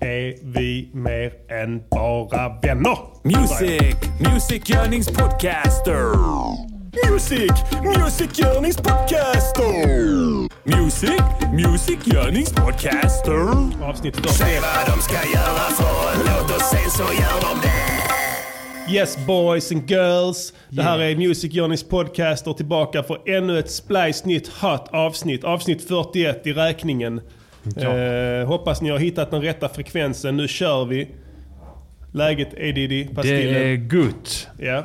är vi mer än bara vänner. Music, musikgörningspodcaster. Music, musikgörningspodcaster. Music, musikgörningspodcaster. Avsnitt 40. Säg vad de ska göra för en låt och sen så gör de det. Yes boys and girls. Det här är Music Journeys podcaster tillbaka för ännu ett splice nytt hot avsnitt. Avsnitt 41 i räkningen. Eh, hoppas ni har hittat den rätta frekvensen. Nu kör vi. Läget är Diddy, Det är gott. Ja.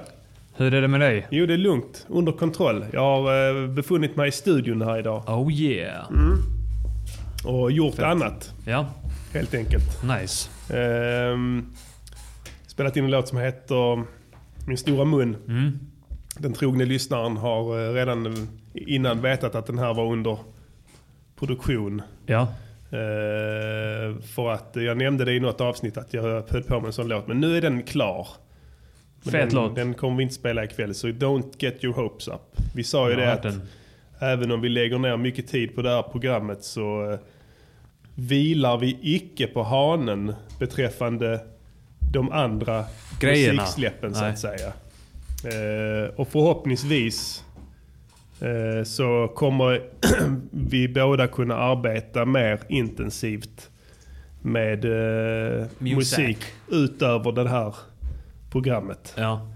Hur är det med dig? Jo, det är lugnt. Under kontroll. Jag har eh, befunnit mig i studion här idag Oh yeah. och gjort annat. Ja, Helt enkelt. nice. Ehm, spelat in en låt som heter Min stora mun. Mm. Den trogne lyssnaren har eh, redan innan vetat att den här var under produktion. Ja. Eh, för att jag nämnde det i något avsnitt att jag höll på med en sån låt. Men nu är den klar. Fet den, låt. Den kommer vi inte spela ikväll, så don't get your hopes up. Vi sa ju Jag det att den. även om vi lägger ner mycket tid på det här programmet så eh, vilar vi icke på hanen beträffande de andra Grejerna. musiksläppen så Nej. att säga. Eh, och förhoppningsvis så kommer vi båda kunna arbeta mer intensivt med eh, Music. musik utöver det här programmet. Ja.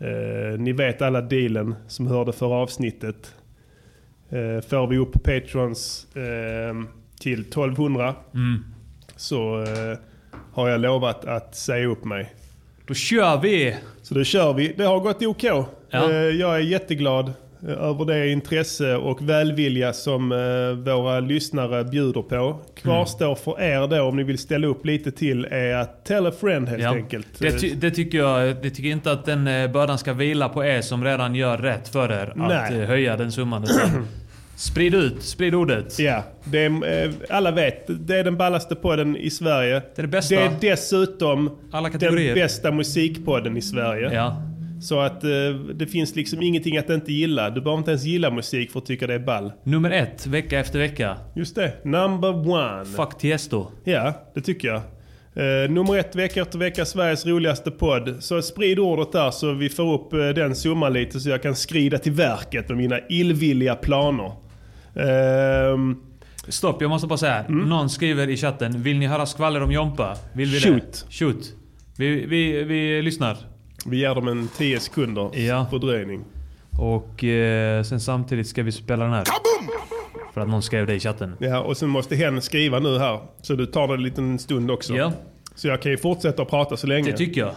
Eh, ni vet alla dealen som hörde förra avsnittet. Eh, får vi upp Patrons eh, till 1200 Mm. så eh, har jag lovat att säga upp mig. Då kör vi! Så då kör vi. Det har gått OK. Ja. Eh, jag är jätteglad eh, över det intresse och välvilja som eh, våra lyssnare bjuder på. Kvarstår för er då om ni vill ställa upp lite till är att tell a friend helt Ja. enkelt. Det, ty- det tycker jag. Det tycker inte att den eh, bördan ska vila på er som redan gör rätt för er att Nej. eh, höja den summan. Sprid ut, sprid ordet. Ja, det är, eh, alla vet. Det är den ballaste podden i Sverige. Det är det bästa. Det är dessutom den bästa musikpodden i Sverige. Ja. Så att eh, det finns liksom ingenting att inte gilla. Du behöver inte ens gilla musik för att tycka det är ball. Nummer ett, vecka efter vecka. Just det, number one. Fuck Tiesto. Ja, det tycker jag. Eh, nummer ett, vecka efter vecka, Sveriges roligaste podd. Så sprid ordet där så vi får upp eh, den summan lite så jag kan skrida till verket med mina illvilliga planer. Ehm, Stopp, jag måste bara säga. Någon skriver i chatten. Vill ni höra skvaller om Jompa? Vill vi Shoot. det? Shoot. Vi, vi, vi lyssnar. Vi ger dem en 10 sekunder Ja. fördröjning. Och eh, sen samtidigt ska vi spela den här. För att någon skrev det i chatten. Ja, och sen måste hen skriva nu här. Så du tar det en liten stund också. Ja, Så jag kan ju fortsätta att prata så länge. det tycker jag.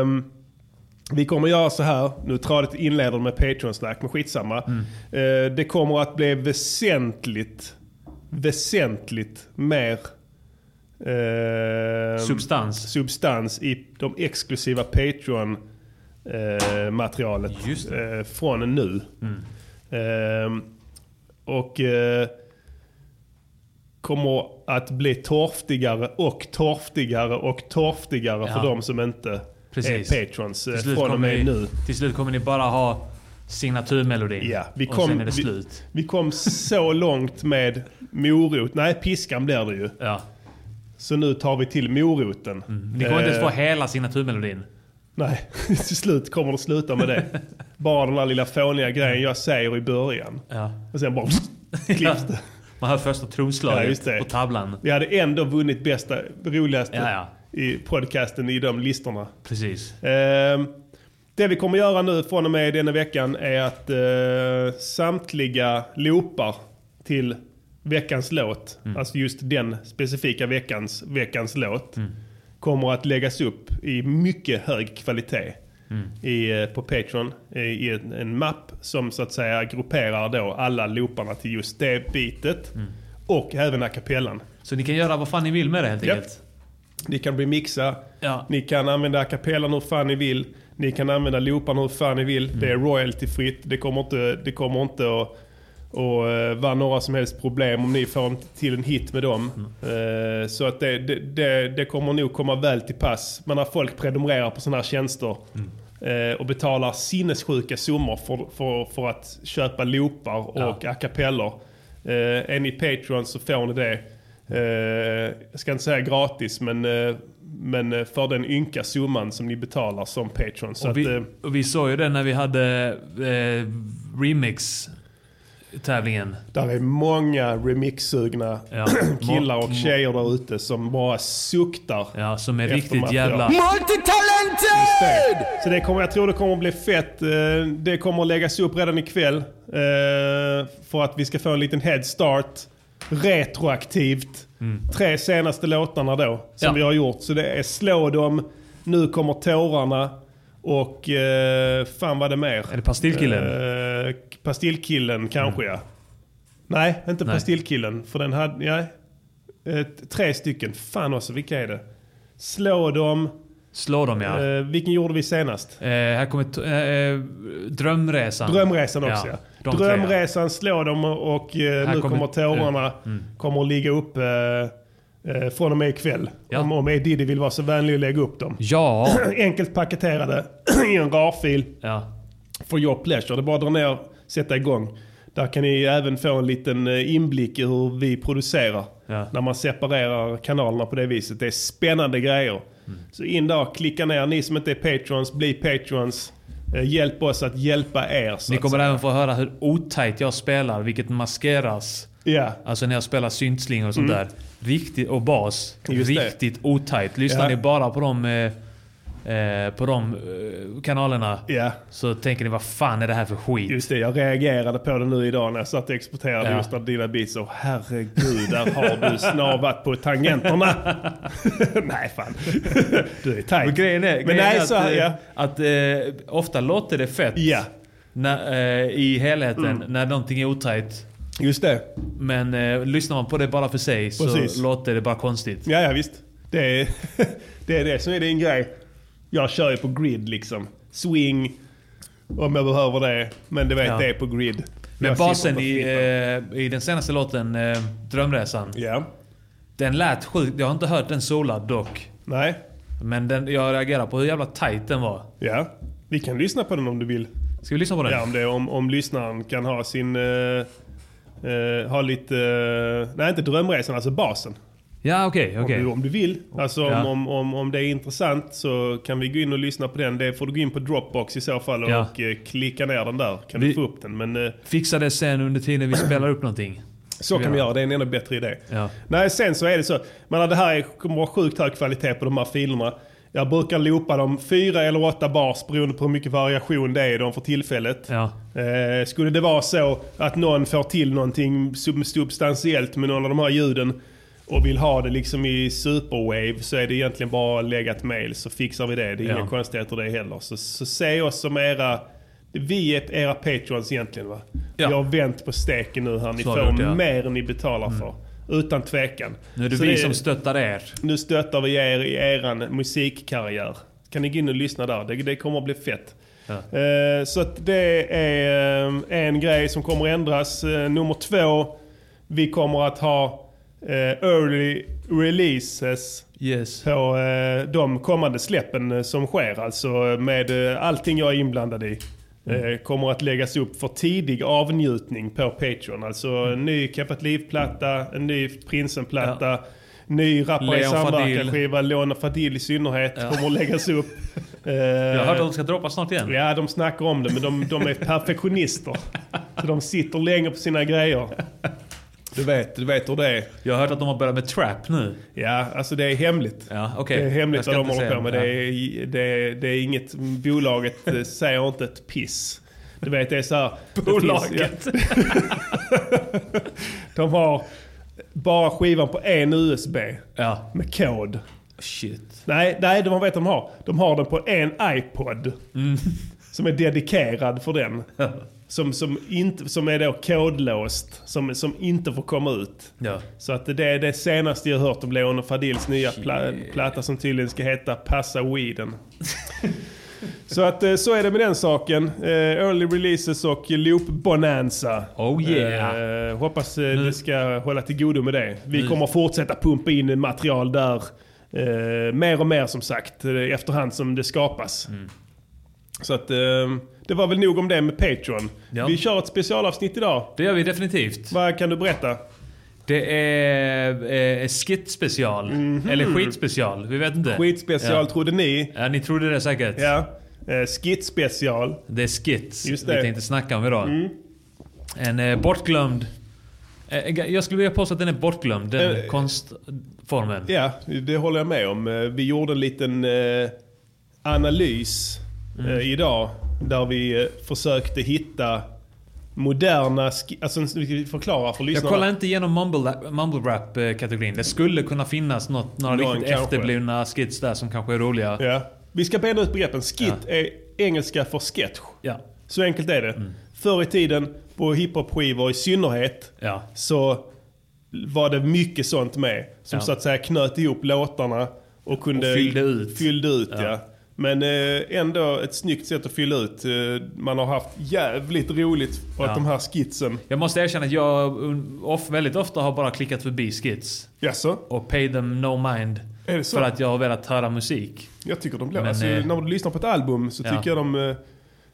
Ehm, vi kommer göra så här. Nu tradigt inleder med Patreon-snack, men skitsamma. Mm. Eh, det kommer att bli väsentligt, väsentligt mer ehm, Substans. substans i de exklusiva Patreon-materialet Just eh, från nu. Mm. Ehm, och eh, kommer att bli torftigare och torftigare och torftigare Ja. för de som inte Precis. är patrons eh, från och med ni, nu. till slut kommer ni bara ha signaturmelodin. Ja, vi och kom, sen är det vi, slut. vi kom så långt med morot. Nej, piskan blir det ju. Ja. Så nu tar vi till moroten. Ni kommer inte ens Eh, få hela signaturmelodin. Nej, till slut kommer det sluta med det. Bara den där lilla fåniga grejen jag säger i början. Ja. Och sen bara klipps det. Man hör första Ja, trumslaget det. på tavlan. Vi hade ändå vunnit bästa, roligaste Ja, ja. i podcasten i de listorna. Precis. Ehm, det vi kommer göra nu från och med denna veckan är att eh, samtliga loopar till veckans låt, Mm. alltså just den specifika veckans, veckans låt, kommer att läggas upp i mycket hög kvalitet Mm. i, eh, på Patreon i, i en, en mapp som så att säga grupperar då alla looparna till just det bitet Mm. och även a cappellan. Så ni kan göra vad fan ni vill med det helt enkelt. Ni kan remixa, Ja. ni kan använda a cappellan hur fan ni vill. Ni kan använda looparna hur fan ni vill. Det är royaltyfritt. Det kommer inte, det kommer inte att, att eh, några som helst problem om ni får en, till en hit med dem. Eh, så att det, det, det, det kommer nog komma väl till pass. Men när folk prenumererar på sådana här tjänster eh, och betalar sinnessjuka summor för, för, för att köpa loopar och a cappellor. Eh, är ni Patreon så får ni det jag ska inte säga gratis, men, men för den ynka summan som ni betalar som Patreon. Så Och att, vi, eh, och vi såg ju det när vi hade eh, remix-tävlingen. där är många remix-sugna Ja. killar och tjejer där ute som bara suktar. Ja, som är riktigt jävla... Multitalented! Så det kommer, jag tror det kommer att bli fett. Eh, Det kommer att läggas upp redan ikväll. eh, För att vi ska få en liten head start. Retroaktivt. Tre senaste låtarna då. Som Ja. vi har gjort. Så det är Slå dem, Nu kommer tårarna och eh, fan vad det mer? Är det Pastillkillen? Eh, pastillkillen kanske ja. Nej, inte Nej. Pastillkillen. För den hade, ja, eh, tre stycken. Fan också, vilka är det? Slå dem. Slå dem ja. Eh, vilken gjorde vi senast? Eh, här kommer eh, eh, Drömresan. Drömresan också ja. de tre, Drömresan slår dem och eh, nu kommer- kommer tårarna. Kommer att ligga upp eh, från och med ikväll. Ja. Om, om Diddy vill vara så vänlig att lägga upp dem. Ja. Enkelt paketerade i en RAR-fil ja. for your pleasure. Det är bara att dra ner och sätta igång. Där kan ni även få en liten eh, inblick i hur vi producerar. Ja. När man separerar kanalerna på det viset. Det är spännande grejer. Mm. Så in där, klicka ner. Ni som inte är patrons, bli patrons. Eh, Hjälp oss att hjälpa er. Ni kommer även få höra hur otajt jag spelar, vilket maskeras. Ja. Alltså när jag spelar syntslingor och sånt där. Riktigt, och bas. Mm. Just det. riktigt otajt. Lyssnar Ja. ni bara på de, eh, eh, på de eh, kanalerna Ja, så tänker ni vad fan är det här för skit? just det. Jag reagerade på det nu idag när jag satt och exporterade Ja. just när dina beats. Och herregud, där har du snavat på tangenterna. nej, fan. du är tajt. Men grejen är, Men grejen nej, är att, så eh, ja. att eh, ofta låter det fett när, eh, i helheten Mm. när någonting är otajt. Just det. Men eh, lyssnar man på det bara för sig Precis. så låter det bara konstigt. Ja, ja visst. Det är, det är det som är din grej. Jag kör ju på grid liksom. Swing, om jag behöver det. Men du vet, Ja. det är på grid. Men Jag basen i, eh, i den senaste låten, eh, Drömresan, Ja. den lät sjukt. Jag har inte hört den solad dock. Nej. Men den, jag reagerar på hur jävla tight den var. Ja. Vi kan lyssna på den om du vill. Ska vi lyssna på den? Ja, om, det, om, om lyssnaren kan ha sin... eh, eh, ha lite... eh, nej, inte drömresan, alltså basen. Ja, okej, okej. Om, du, om du vill. Alltså Ja. om, om, om, om det är intressant så kan vi gå in och lyssna på den. Det får du gå in på Dropbox i så fall och, Ja. och eh, klicka ner den där. Kan Vi- du få upp den. Men eh, Fixa det sen under tiden vi spelar upp någonting. så kan vi göra. Det är en ännu bättre idé. Ja. Nej, sen så är det så. Men det här är- kommer vara sjukt hög kvalitet på de här filerna. Jag brukar loopa dem fyra eller åtta bars beroende på hur mycket variation det är i dem för tillfället. Ja. Eh, skulle det vara så att någon får till någonting sub- substantiellt med någon av de här ljuden och vill ha det liksom i superwave så är det egentligen bara att lägga ett mail så fixar vi det. Det är Ja. inga konstigheter det heller. Så, så se oss som era... Vi är era patrons egentligen va? Ja. Vi har vänt på steken nu här. Ni har får ja. mer än ni betalar för. Utan tvekan. Nu är det Så vi som stöttar er. nu stöttar vi er i eran musikkarriär. Kan ni gå in och lyssna där? Det, det kommer att bli fett. Ja. Eh, så att det är eh, en grej som kommer att ändras. Eh, nummer två, vi kommer att ha eh, early releases Yes. på de kommande släppen som sker. Alltså med allting jag är inblandad i. Eh, kommer att läggas upp för tidig avnjutning på Patreon. Alltså en ny Keppat Liv-platta, en ny Prinsen-platta, ny Rappare i samverkan-skiva, Leon Fadil i synnerhet Ja. kommer att läggas upp. Eh, Jag har hört att de ska droppa snart igen. Ja, de snackar om det, men de, de är perfektionister. Så de sitter länge på sina grejer. Du vet, du vet hur det är. Jag har hört att de har börjat med trap nu. Ja, alltså det är hemligt. Ja, okej. Det är hemligt vad de håller på med. det. Det är, det, är, det är inget, bolaget eh, säger inte ett piss. Du vet, det är så här. det finns- Bolaget. ja, de har bara skivan på en USB Ja. med kod. Shit. Nej, nej, de vet de har. De har den på en iPod. Mm. Som är dedikerad för den. Som, som, inte, som är då kodlåst. Som, som inte får komma ut. Ja. Så att det är det senaste jag hört om Leon och Fadils nya pla platta som tydligen ska heta Passa Weeden. så att eh, så är det med den saken. Eh, early releases och loop bonanza. Oh yeah. Eh, hoppas eh, det ska hålla till godo med det. Vi Nu- kommer fortsätta pumpa in material där. Eh, mer och mer som sagt efterhand som det skapas. Mm. Så att eh, det var väl nog om det med Patreon. Ja. Vi kör ett specialavsnitt idag. Det gör vi definitivt. Vad kan du berätta? Det är eh, skit-special. Eller skit-special. Vi vet inte. Skitspecial Ja. trodde ni. Ja, ni trodde det säkert. Ja. Eh, Skit-special. Det är skits Just vi det. tänkte snacka om idag. Mm. En eh, bortglömd... Eh, jag skulle vilja påstå att den är bortglömd, den Eh, konstformen. Ja, det håller jag med om. Eh, Vi gjorde en liten eh, analys Mm. eh, idag där vi eh, försökte hitta moderna... Alltså, vi ska förklara för Jag lyssnarna. kollar inte igenom mumble, mumble rap-kategorin. Det skulle kunna finnas något, några Någon riktigt kanske. efterblivna skits där som kanske är roliga. Ja. Vi ska bena ut begreppen. Skit Ja. är engelska för sketch. Ja. Så enkelt är det. Mm. Förr i tiden, på hiphop-skivor i synnerhet, Ja. så var det mycket sånt med. Som Ja. så att säga knöt ihop låtarna och kunde... Och fyllde ut. Fyllde ut, ja. Ja. Men eh, ändå ett snyggt sätt att fylla ut. Eh, man har haft jävligt roligt på Ja. de här skitsen... Jag måste erkänna att jag off, väldigt ofta har bara klickat förbi skits. Jaså? Och pay them no mind. Är det så? För att jag har velat höra musik. Jag tycker de blir... Men, alltså, eh, när du lyssnar på ett album så ja. tycker jag de...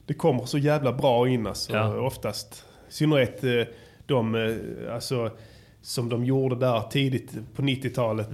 Det kommer så jävla bra in alltså, Ja. oftast. I synnerhet de, alltså, som de gjorde där tidigt på 90-talet.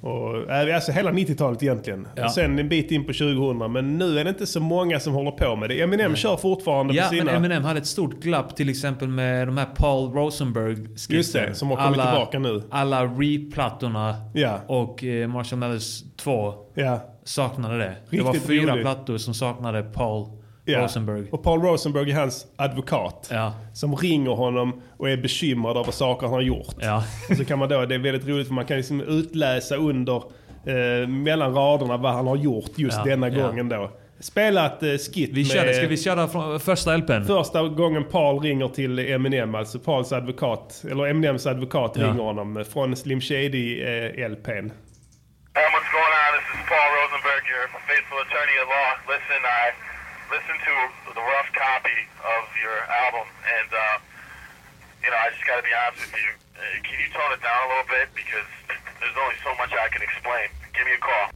Och, eh, alltså hela 90-talet egentligen. Mm. Ja. Och sen en bit in på 2000. Men nu är det inte så många som håller på med det. Eminem kör fortfarande Ja, på sina... men Eminem hade ett stort glapp till exempel med de här Paul Rosenberg skitsen. Just det, som har kommit tillbaka nu. Alla re-plattorna Ja. och eh, Marshall Mathers 2 Ja. saknade det. det var Riktigt fyra roligt. plattor som saknade Paul Ja. Rosenberg. Och Paul Rosenberg är hans advokat. Ja. Som ringer honom och är bekymrad över saker han har gjort. Ja. Och så kan man då, det är väldigt roligt för man kan liksom utläsa under, eh, mellan raderna vad han har gjort just Ja, denna ja. gången då. Spela ett eh, skit Vi med körde, ska vi köra från första LPn? första gången Paul ringer till Eminem, alltså Pauls advokat, eller Eminems advokat Ja. ringer honom från Slim Shady eh. Hey, what's going on? This is Paul Rosenberg, your faithful attorney at law. Listen, I listened to the rough copy of your album, and uh, you know, I just got to be honest with you. Uh, can you tone it down a little bit because there's only so much I can explain. Give me a call.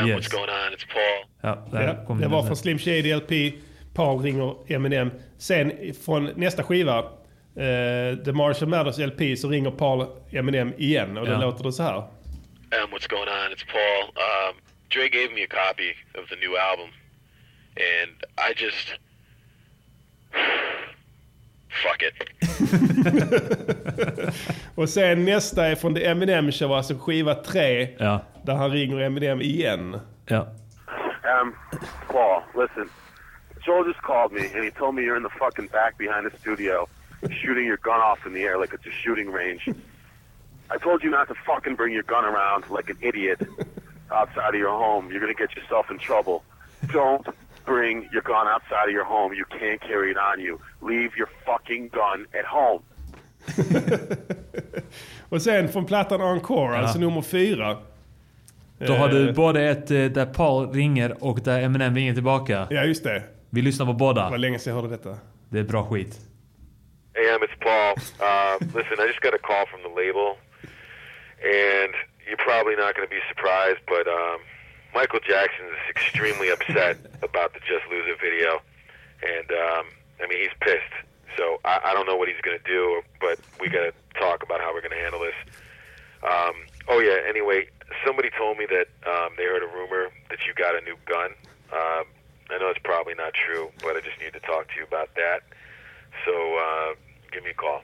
Um, Yes. What's going on? It's Paul. Ja, där Ja, kom det var från Slim Shady LP. Paul ringer Eminem. Sen från nästa skiva, eh, The Marshall Mathers LP, så ringer Paul Eminem igen. Och då Ja. låter det så här. Um, what's going on? It's Paul. Um, Dre gave me a copy of the new album, and I just fuck it. Och sen nästa är från The Eminem Show, alltså skiva 3. Ja. Där han ringer Eminem igen. Ja. Um, Paul, listen. Joel just called me and he told me you're in the fucking back behind the studio, shooting your gun off in the air like it's a shooting range. I told you not to fucking bring your gun around like an idiot outside of your home. You're gonna get yourself in trouble. Don't bring your gun outside of your home. You can't carry it on you. Leave your fucking gun at home. Och sen från plattan Encore, alltså nummer 4. Då har du både ett eh, där Paul ringer och där Eminem ringer tillbaka. Ja, just det. Vi lyssnar på Det var båda. länge sedan jag hörde detta. Det är bra skit. Hey, um, it's Paul. Uh, listen, I just got a call from the label, and you're probably not going to be surprised, but um, Michael Jackson is extremely upset about the Just Lose It video, and um, I mean he's pissed. So I, I don't know what he's going to do, but we got to talk about how we're going to handle this. Um, oh yeah. Anyway, somebody told me that um, they heard a rumor that you got a new gun. Um, I know it's probably not true, but I just need to talk to you about that. So uh, give me a call.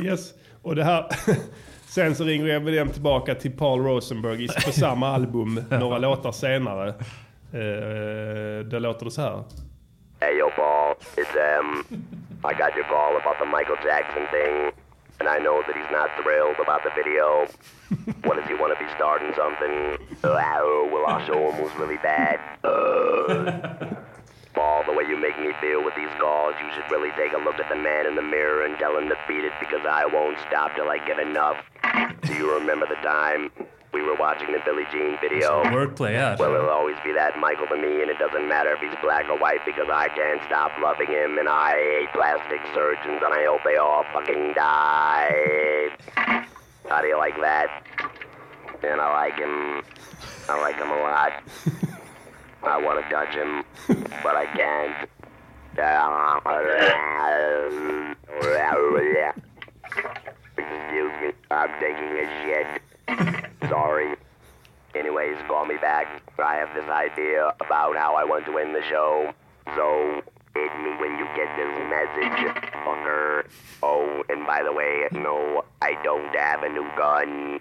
Yes. Det här... Sen så ringer Eminem tillbaka till Paul Rosenberg på samma album några låtar senare. Eh, då låter det så här. Hey, yo, Paul. It's, um, I got your call about the Michael Jackson thing, and I know that he's not thrilled about the video. what if you want to be starting something? Uh, oh, well, I'll show him who's really bad. Uh, The way you make me feel with these calls, you should really take a look at the man in the mirror and tell him to beat it because I won't stop till I get enough. Do you remember the time we were watching the Billie Jean video? Wordplay här. Well, it'll always be that Michael to me, and it doesn't matter if he's black or white because I can't stop loving him, and I hate plastic surgeons, and I hope they all fucking die. How do you like that? And I like him. I like him a lot. I want to touch him, but I can't. Excuse me, I'm taking a shit. Sorry. Anyways, call me back. I have this idea about how I want to end the show. So, hit me when you get this message, fucker. Oh, and by the way, no, I don't have a new gun.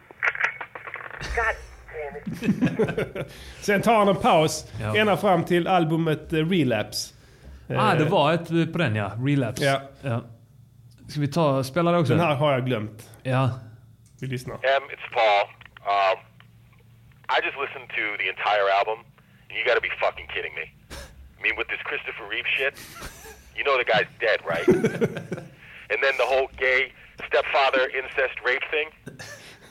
God. Sen tar han en paus Ja. ända fram till albumet eh, Relapse. Ah, det Eh, var ett eh, på den ja. Relapse. Ja. ja. Ska vi ta spela det också? Den här har jag glömt. Ja. Vi lyssnar. Em, it's Paul. Um, I just listened to the entire album, and you got to be fucking kidding me. I mean, with this Christopher Reeve shit, you know the guy's dead, right? and then the whole gay stepfather incest rape thing.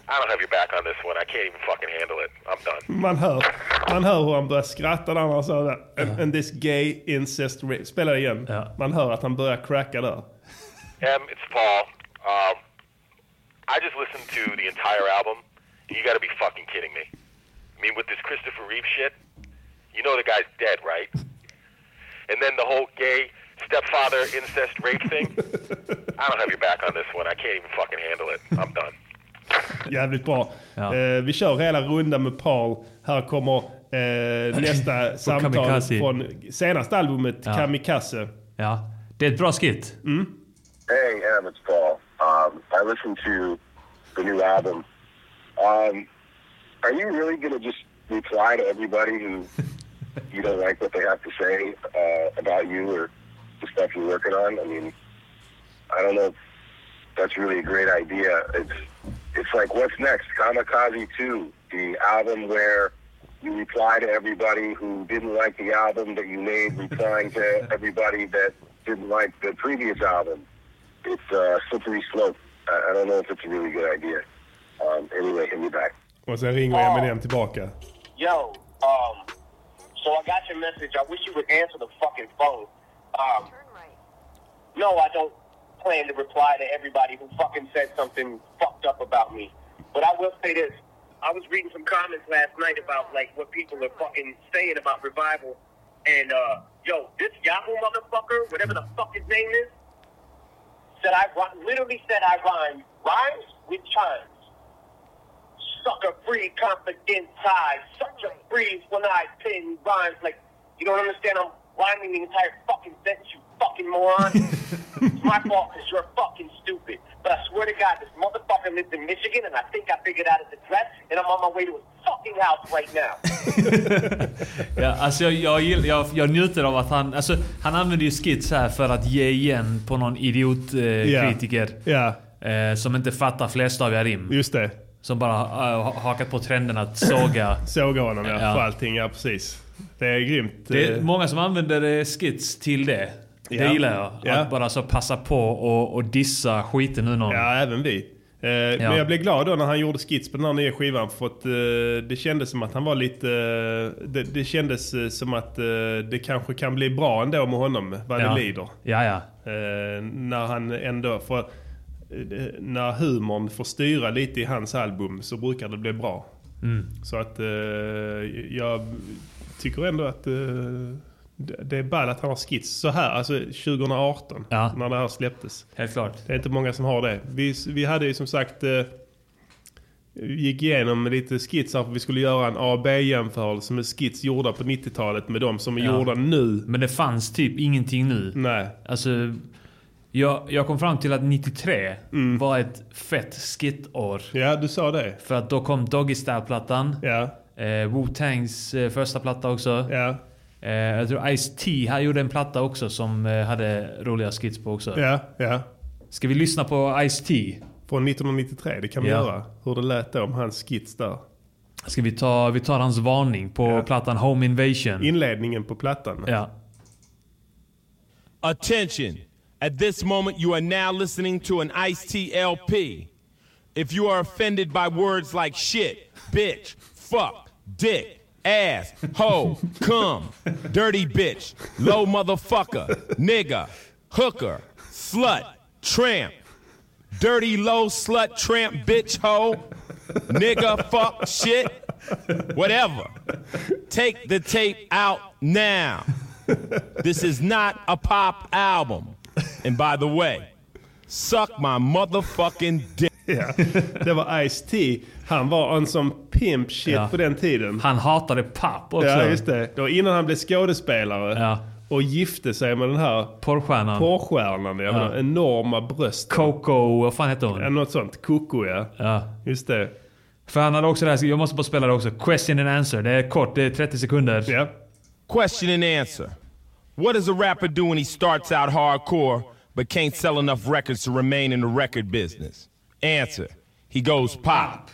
I don't have your back on this one. I can't even fucking handle it. I'm done. Man hör, man hör hur han börjar skratta när han sa det. And, and this gay incest rape. Spela det igen. Ja. Man hör att han börjar cracka där. Em, it's Paul. Um, I just listened to the entire album, you got to be fucking kidding me. I mean, with this Christopher Reeve shit, you know the guy's dead, right? And then the whole gay stepfather incest rape thing. I don't have your back on this one. I can't even fucking handle it. I'm done. Jävligt bra. Ja. Eh, vi kör hela rundan med Paul. Här kommer eh, nästa samtal Kamikaze. från senaste albumet Ja. Kamikaze. ja. Det är ett bra skit. Hey, Em, it's Paul. Um, I listened to the new album. Um, are you really going to just reply to everybody who you don't like what they have to say uh, about you or the stuff you're working on? I mean, I don't know if that's really a great idea. It's it's like what's next? Kamikaze 2, the album where you reply to everybody who didn't like the album that you made, replying to everybody that didn't like the previous album. It's a slippery slope. I, I don't know if it's a really good idea. Um, anyway, hit me back. Och sen ringer Eminem tillbaka. Yo, um, so I got your message. I wish you would answer the fucking phone. Um, no, I don't plan to reply to everybody who fucking said something fucked up about me. But I will say this. I was reading some comments last night about like what people are fucking saying about revival. And uh, yo, this Yahoo motherfucker, whatever the fuck his name is, said I literally said I rhyme rhymes with chimes sucker free confident ties, such a breeze when I pin rhymes like you don't understand I'm rhyming the entire fucking sentence, you fucking moron. it's my fault because you're fucking stupid. But I swear to God, this motherfucker lives in Michigan and I think I figured out his address and I'm on my way to his fucking house right now. Ja, alltså jag, jag, jag, jag njuter av att han... Alltså, han använder ju skits här för att ge igen på någon idiotkritiker. Ja. Eh, kritiker, Ja, eh, som inte fattar flerstaviga rim. just det. Som bara ha- hakat på trenden att såga. Såga honom ja, Ja. för allting. Ja, precis. Det är grymt. Det är Eh, många som använder eh, skits till det. Det Ja. gillar jag. Ja. Att bara så passa på och, och dissa skiten ur någon. Ja, även vi. Eh, Men jag blev glad då när han gjorde skits på den här nya skivan. För att eh, det kändes som att han var lite... eh, det, det kändes eh, som att eh, det kanske kan bli bra ändå med honom, vad ja. det lider. Ja, ja. Eh, när han ändå... För, när humorn får styra lite i hans album så brukar det bli bra. Mm. Så att jag tycker ändå att det är ball att han har skits så här, alltså 2018, Ja. när det här släpptes. Helt klart. Det är inte många som har det. Vi, vi hade ju som sagt... Eh, vi gick igenom lite skitsar för vi skulle göra en A B-jämförelse med skits gjorda på 90-talet med de som är Ja. gjorda nu. Men det fanns typ ingenting nu. Nej. Alltså, jag, jag kom fram till att 93 Mm. var ett fett skitår. Ja, du sa det. För att då kom Doggy Style-plattan. Ja, Eh, Wu-Tangs eh, första platta också. ja, Eh, jag tror Ice-T här gjorde en platta också som eh, hade roliga skits på också. ja, ja. Ska vi lyssna på Ice-T? Från 1993, det kan vi Ja. göra. Hur det lät då om hans skits där. Ska vi ta, vi tar hans varning på Ja. plattan Home Invasion? Inledningen på plattan. ja. Attention. At this moment, you are now listening to an Ice T LP. If you are offended by words like shit, bitch, fuck, dick, ass, hoe, cum, dirty bitch, low motherfucker, nigga, hooker, slut, tramp, dirty low slut, tramp, bitch, hoe, nigga, fuck, shit, whatever. Take the tape out now. This is not a pop album. And by the way, suck my motherfucking dick. Ja, det var Ice-T. Han var en sån pimp shit Ja. på den tiden. Han hatade papp också. Ja, just det. Det var innan han blev skådespelare Ja. och gifte sig med den här Porrstjärnan. porrstjärnan. Ja. Ja. Enorma bröst. Coco, vad fan hette hon? Ja, något sånt. Koko ja. Ja. Just det. För han hade också det här, jag måste bara spela det också. Question and answer. Det är kort, det är 30 sekunder. Ja. Question and answer. What does a rapper do when he starts out hardcore but can't sell enough records to remain in the record business? Answer. He goes pop.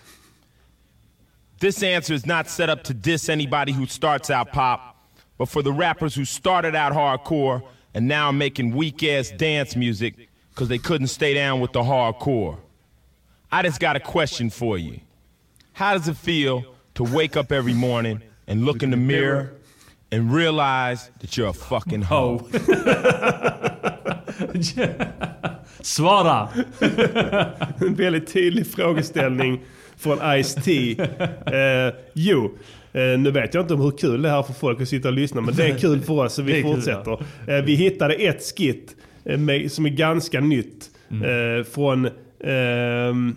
This answer is not set up to diss anybody who starts out pop, but for the rappers who started out hardcore and now are making weak ass dance music because they couldn't stay down with the hardcore. I just got a question for you. How does it feel to wake up every morning and look in the mirror and realize that you're a fucking hoe? Svara! En väldigt tydlig frågeställning från Ice-T. Eh, jo, eh, nu vet jag inte om hur kul det är för folk att sitta och lyssna, men det är kul för oss så vi är kul, fortsätter. eh, vi hittade ett skit eh, med, som är ganska nytt Mm. eh, från ehm,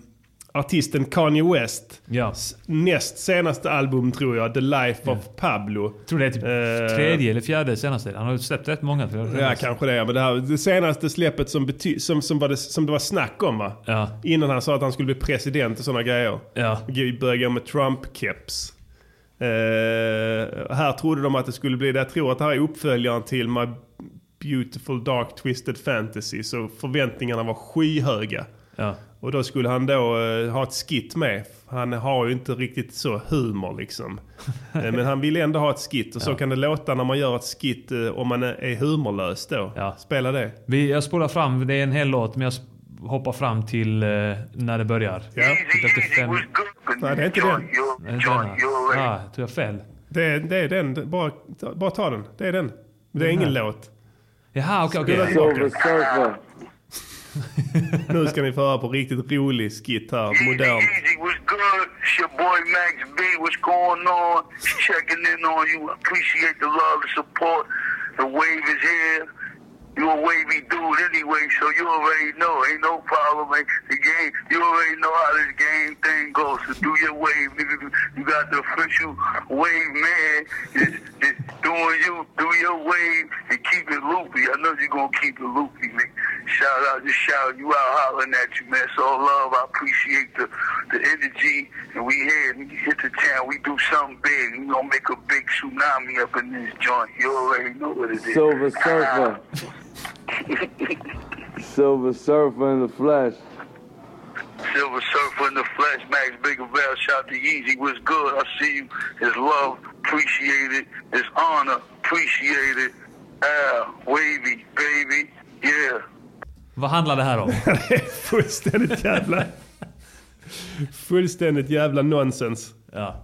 artisten Kanye West. Ja. Näst senaste album tror jag, The Life of Pablo. Tror det är typ Eh, tredje eller fjärde senaste. Han har släppt rätt många. Ja, kanske det. Men det, här, det senaste släppet som, som, som, var det, som det var snack om va? Ja. Innan han sa att han skulle bli president och sådana grejer. Ja. Började med Trump-keps. Eh, här trodde de att det skulle bli det. Jag tror att det här är uppföljaren till My Beautiful Dark Twisted Fantasy. Så förväntningarna var skyhöga. Ja. Och då skulle han då eh, ha ett skit med. Han har ju inte riktigt så humor liksom. Eh, men han vill ändå ha ett skit. Och så kan det låta när man gör ett skit eh, om man är- humorlös då. Ja. Spela det. Vi, jag spolar fram, det är en hel låt, men jag hoppar fram till eh, när det börjar. Ja. Typ efter fem... Nej, det är inte den. Nej, inte denna. Ah, jag tror jag fel. Det är, det är den. Bara, ta- bara ta den. Det är den. Det är ingen låt. Jaha, okej, okej. Spela tillbaka. Nu ska ni få höra på riktigt rolig skit här. Modernt. Easy, what's good? It's your boy Max B. What's going on? Checking in on you. Appreciate the love, the support. The wave is here. You're a wavy dude anyway, so you already know. Ain't no problem. Ain't the game. You already know how this game thing goes. So do your wave, nigga. You got the official wave man. Just, just doing you, do your wave, and keep it loopy. I know you're gonna keep it loopy, nigga. Shout out, just shout you out, hollering at you, man. So love, I appreciate the the energy, and we here. We hit the town, we do something big. We gonna make a big tsunami up in this joint. You already know what it is. Silver Surfer. Silver Surfer in the flesh. Silver Surfer in the flesh, Max Biggerville, shout to Yeezy, what's good? I see you. It's love, appreciate it. It's honor, appreciate it. Ah, wavy, baby, yeah. Vad handlar det här om? Det är fullständigt jävla... fullständigt jävla nonsens. Ja.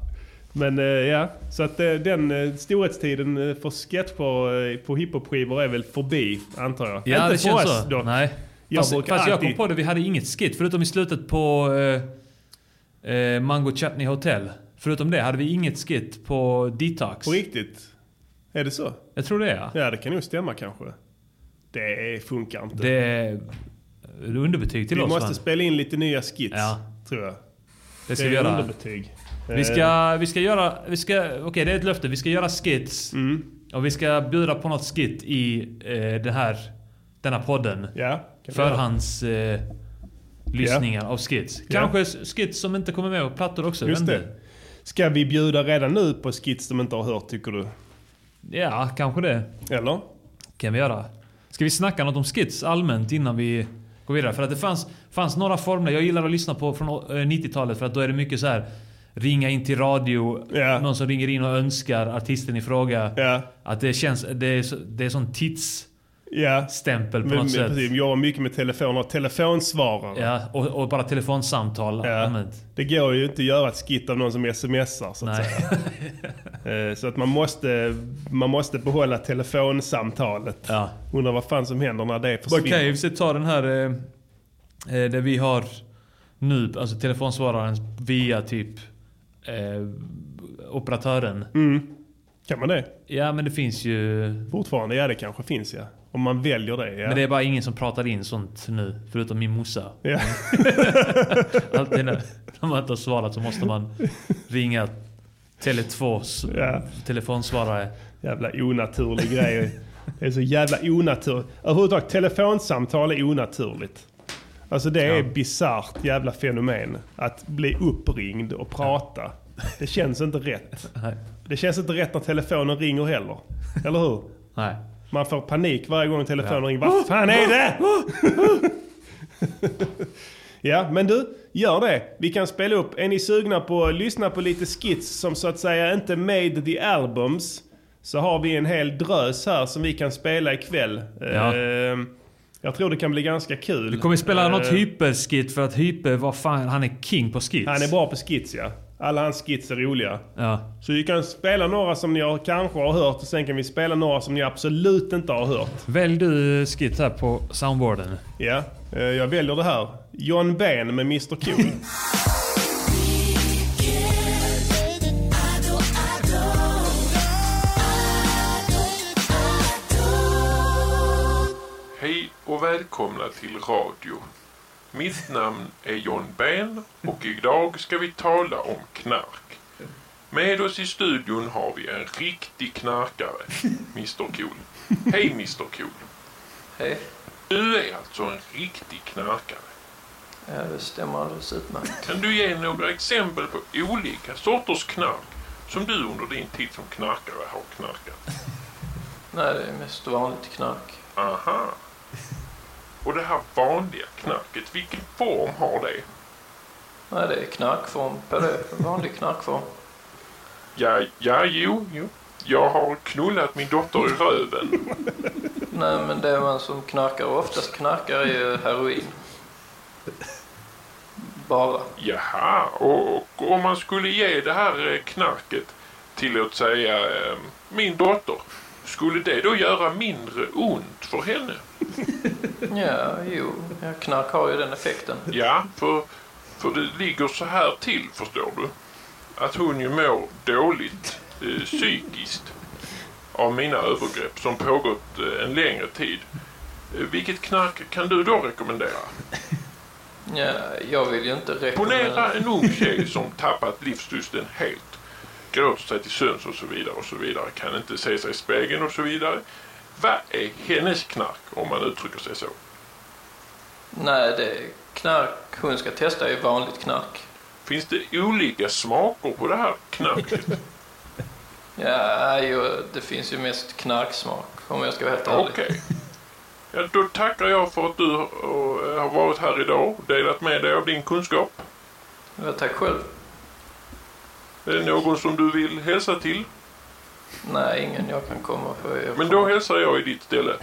Men eh, ja, så att eh, den eh, storhetstiden för sketcher på hiphop-skivor är väl förbi, antar jag. Ja, Inte det för känns oss så. dock. Nej. Jag fast fast jag alltid- kom på det, vi hade inget skit. Förutom i slutet på eh, eh, Mango Chutney Hotel. Förutom det hade vi inget skit på Detox. På riktigt? Är det så? Jag tror det ja. Ja, det kan nog stämma kanske. Det funkar inte. Det är underbetyg till vi oss. måste fan. spela in lite nya skits, Ja. tror jag. Det ska är vi göra. underbetyg. Vi ska, vi ska göra... Vi ska, Okej, det är ett löfte. Vi ska göra skits. Mm. Och vi ska bjuda på något skit i eh, den här, denna podden. Ja, kan vi Förhands... Eh, lyssningar av skits. Kanske s- skits som inte kommer med på plattor också. Just det. Ska vi bjuda redan nu på skits de inte har hört, tycker du? Ja, kanske det. Eller? kan vi göra. Ska vi snacka något om skits allmänt innan vi går vidare? För att det fanns, fanns några formler. Jag gillar att lyssna på från eh, 90-talet för att då är det mycket så här ringa in till radio. Någon som ringer in och önskar artisten i fråga. Att det känns... Det är, så, det är sån tidsstämpel på Men, något men, sätt. precis, jobbar mycket med telefoner och telefonsvarare. Ja, och, och bara telefonsamtal allmänt. Det går ju inte att göra ett skit av någon som smsar så att Nej. säga. Eh, så att man måste, man måste behålla telefonsamtalet. Ja. Undrar vad fan som händer när det försvinner. Okej, vi ska ta den här... Eh, eh, där vi har nu, alltså telefonsvararen via typ eh, operatören. Mm. Kan man det? Ja, men det finns ju... Fortfarande? Ja, det kanske finns ja. Om man väljer det, ja. Men det är bara ingen som pratar in sånt nu, förutom min morsa. Ja. Alltid när de inte har svarat så måste man ringa Tele2s Ja. telefonsvarare. Jävla onaturlig grej. Det är så jävla onaturligt. Överhuvudtaget, telefonsamtal är onaturligt. Alltså det är Ja. bisarrt jävla fenomen. Att bli uppringd och prata. Det känns inte rätt. Det känns inte rätt när telefonen ringer heller. Eller hur? Nej. Man får panik varje gång telefonen Ja. ringer. Vad fan är det? ja, men du, gör det. Vi kan spela upp. Är ni sugna på att lyssna på lite skits som så att säga inte made the albums? Så har vi en hel drös här som vi kan spela ikväll. Ja. Eh, jag tror det kan bli ganska kul. Vi kommer spela Eh, något hyperskit för att Hyper, vad fan, han är king på skits. Han är bra på skits ja. Alla hans skits är roliga. Ja. Så vi kan spela några som ni kanske har hört och sen kan vi spela några som ni absolut inte har hört. Välj du skit här på soundboarden. Ja, eh, jag väljer det här. John Ben med Mr Cool. och välkomna till radio. Mitt namn är John Ben och idag ska vi tala om knark. Med oss i studion har vi en riktig knarkare, Mr Cool. Hej Mr Cool. Hej. Du är alltså en riktig knarkare. Ja, det stämmer alldeles utmärkt. Kan du ge några exempel på olika sorters knark som du under din tid som knarkare har knarkat? Nej, det är mest vanligt knark. Aha. Och det här vanliga knarket, vilken form har det? Nej, det är knarkform på det. Vanlig knarkform. Ja, ja, jo, jo. Jag har knullat min dotter i röven. Nej, men det man som knarkar oftast knarkar är ju heroin. Bara. Jaha, och, om man skulle ge det här eh, knarket till, låt säga, eh, min dotter. Skulle det då göra mindre ont för henne? Ja, jo. Ja, knark har ju den effekten. Ja, för, för det ligger så här till, förstår du. Att hon ju mår dåligt eh, psykiskt av mina övergrepp som pågått eh, en längre tid. Eh, vilket knark kan du då rekommendera? Ja, jag vill ju inte rekommendera... Ponera en ung tjej som tappat livslusten helt. Gråter sig till sömns och så vidare och så vidare. Kan inte se sig i spegeln och så vidare. Vad är hennes knark om man uttrycker sig så? Nej, det knark hon ska testa är vanligt knark. Finns det olika smaker på det här knarket? Ja, jo, det finns ju mest knarksmak om jag ska vara helt ärlig. Okej. Ja, då tackar jag för att du eh, har varit här idag och delat med dig av din kunskap. Ja, tack själv. Är det någon som du vill hälsa till? Nej, ingen jag kan komma. Jag Men då hälsar jag i ditt ställe.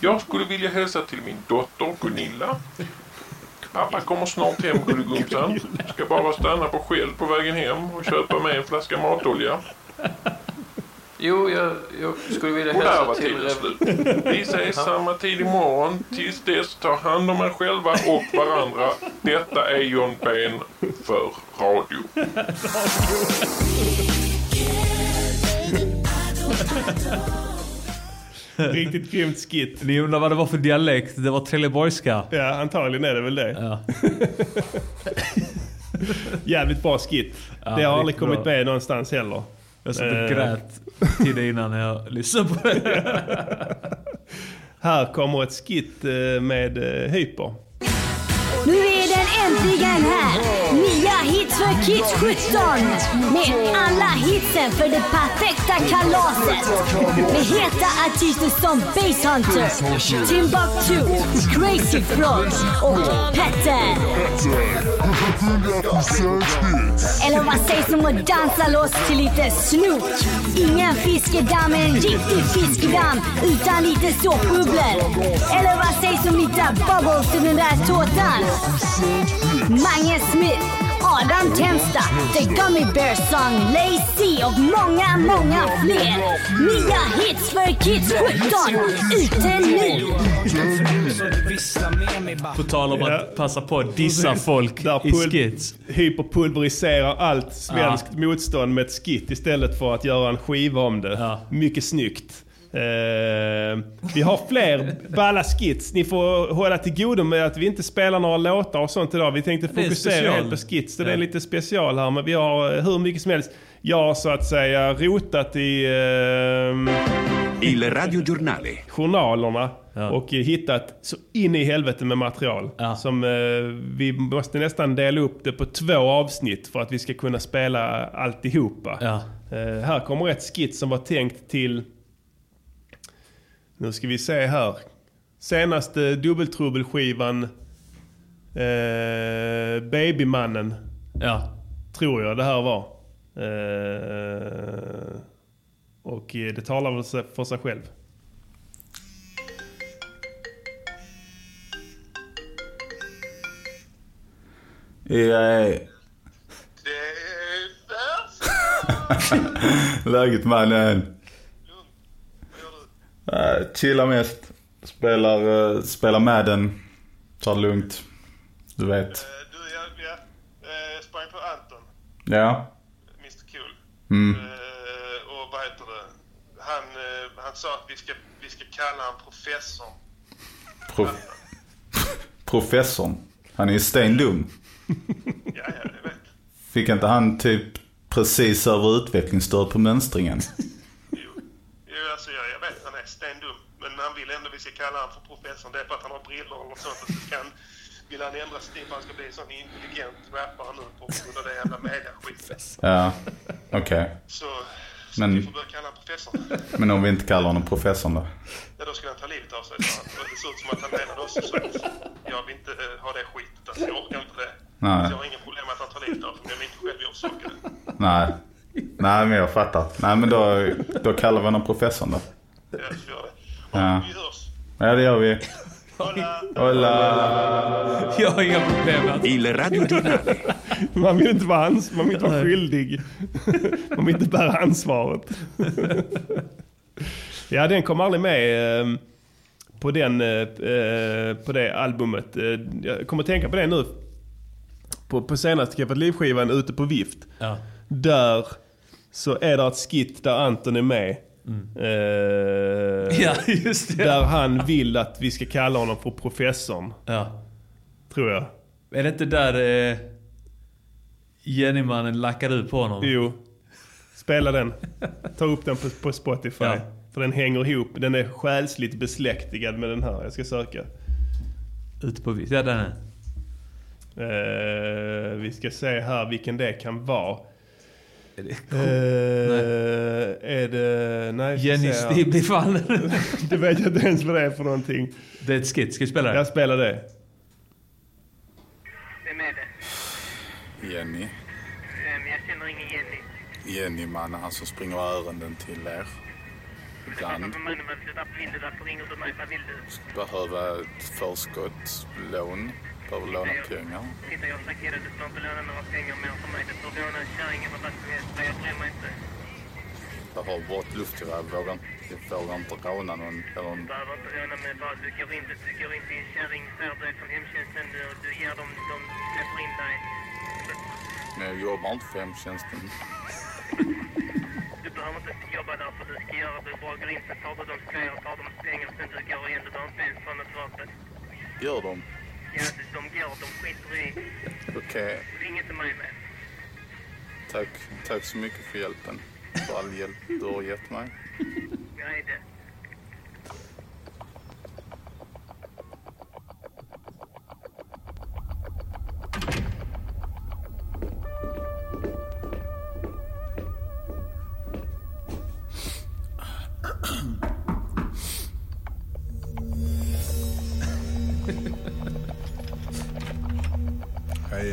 Jag skulle vilja hälsa till min dotter Gunilla. Pappa kommer snart hem Gulligumsan. Ska bara stanna på Shell på vägen hem och köpa med en flaska matolja. Jo, jag, jag skulle vilja Och hälsa till... tiden Rev-. Vi ses samma tid imorgon. Tills dess, ta hand om er själva och varandra. Detta är John Ben för radio. Riktigt grymt skit. Ni undrar vad det var för dialekt? Det var trelleborgska. Ja, antagligen är det väl det. Ja. Jävligt bra skit. Ja, det har aldrig kommit bra. med någonstans heller. Jag satt och Eh, grät till det innan jag lyssnade på det. Här kommer ett skit eh, med eh, Hyper. Nu är den äntligen här! Nya hits för Kids 17! Med alla hitsen för det perfekta kalaset. Med heta artister som Basshunter, Timbuktu, Crazy Frog och Petter. Eller vad sägs om att dansa loss till lite Snook? Ingen fiskedamm är en riktig fiskedamm utan lite såpbubblor. Eller vad sägs om lite bubbles i den där tårtan? Mange Smith, Adam Tensta, The Gummy Bear Song, Lazy och många, många fler. Nya hits för Kids 17, ute nu! På tal om att passa på att dissa folk i skits. Hyper pulveriserar allt svenskt motstånd med ett skit istället för att göra en skiva om det. Mycket snyggt. Eh, vi har fler balla skits. Ni får hålla till godo med att vi inte spelar några låtar och sånt idag. Vi tänkte fokusera helt på skits. Så det är Ja. lite special här. Men vi har eh, hur mycket som helst. Jag har så att säga rotat i... ehm, Il radiogiornale. journalerna och eh, hittat så in i helvete med material. Som eh, vi måste nästan dela upp det på två avsnitt för att vi ska kunna spela alltihopa. Eh, här kommer ett skit som var tänkt till... Nu ska vi se här. Senaste dubbeltrubbelskivan eh, Babymannen. Ja. Tror jag det här var. Eh, och eh, det talar väl för sig själv. Ja. Läget mannen? Uh, chillar mest. Spelar, uh, spelar Madden. Tar det lugnt. Du vet. Du, ja, ja. Eh, sprang på Anton, Ja. Mr Cool. Mm. Eh, och vad heter det? Han, eh, han sa att vi ska, vi ska kalla han professorn. Pro- professorn. Han är ju stendum. Ja, ja, jag vet. Fick inte han typ precis över utvecklingsstöd på mönstringen? Jo, alltså, jag, jag vet. Men han vill ändå vi ska kalla han för professorn. Det är för att han har brillor och sånt. Och så ska han, vill han ändra stil för att han ska bli en sån intelligent rappare nu på grund av det jävla mediaskiten. Ja, okej. Så, så Men- vi får börja kalla han professorn. Men om vi inte kallar honom professorn då? Ja, då skulle han ta livet av sig, sa han. Och Det ser ut som att han menade oss. Så jag vill inte eh, ha det skitet. Alltså, jag orkar inte det. Nej. Så jag har inga problem med att han tar livet av sig. Men jag vill inte själv orsaka det. Nej. Nej, men jag fattar. Nej, men då, då kallar vi honom professorn då. Ja, så gör det. Ja. Vi hörs. Ja, det gör vi. Hola. Jag har inga problem med att... Il. Man vill inte vara, ans- man vill inte vara skyldig. Man vill inte bära ansvaret. ja, den kom aldrig med eh, på, den, eh, eh, på det albumet. Eh, Jag kommer att tänka på det nu. På, på senaste Keffat Liv-skivan ute på vift. Ja. Där så är det ett skit där Anton är med. Eh, Ja, just det. Där han vill att vi ska kalla honom för professorn. Ja. Tror jag. Är det inte där eh, Jennymannen lackar ut på honom? Jo. Spela den. Ta upp den på, på Spotify. Ja. För den hänger ihop. Den är själsligt besläktigad med den här. Jag ska söka. Ute på vift. Ja, den är. Eh, vi ska se här vilken det kan vara. Är det Eh, är det... Nej, Jenny blir fallen. det vet jag inte ens vad det är för någonting. Det är ett skit. Ska vi spela det? Jag spelar det. Vem är det? Jenny. Ehm, jag känner ingen Jenny. Jenny, mannen, han som springer ärenden till er. Ibland. Behöver ett förskottslån. Behöver låna pengar. Titta, jag har dig, du får inte låna några pengar mer för mig. Du får låna en kärring eller vad som helst. Jag bryr mig inte. Behöver bort luftgevär. Vågar vågar inte råna någon. Eller Du behöver inte råna mig. Bara du går in, du går in till en kärring, du är från hemtjänsten. Du, du ger dem, de släpper in dig. Men jag jobbar inte för hemtjänsten. Du behöver inte jobba där för du ska göra det. Du bara går in, så tar du deras grejer, tar deras pengar, sen du går igen. Du behöver inte ens ha något vapen. Gör de? De, går, de skiter i. Okej. Ring inte mig med. Tack. Tack så mycket för hjälpen. För all hjälp du har gett mig. Nej, det.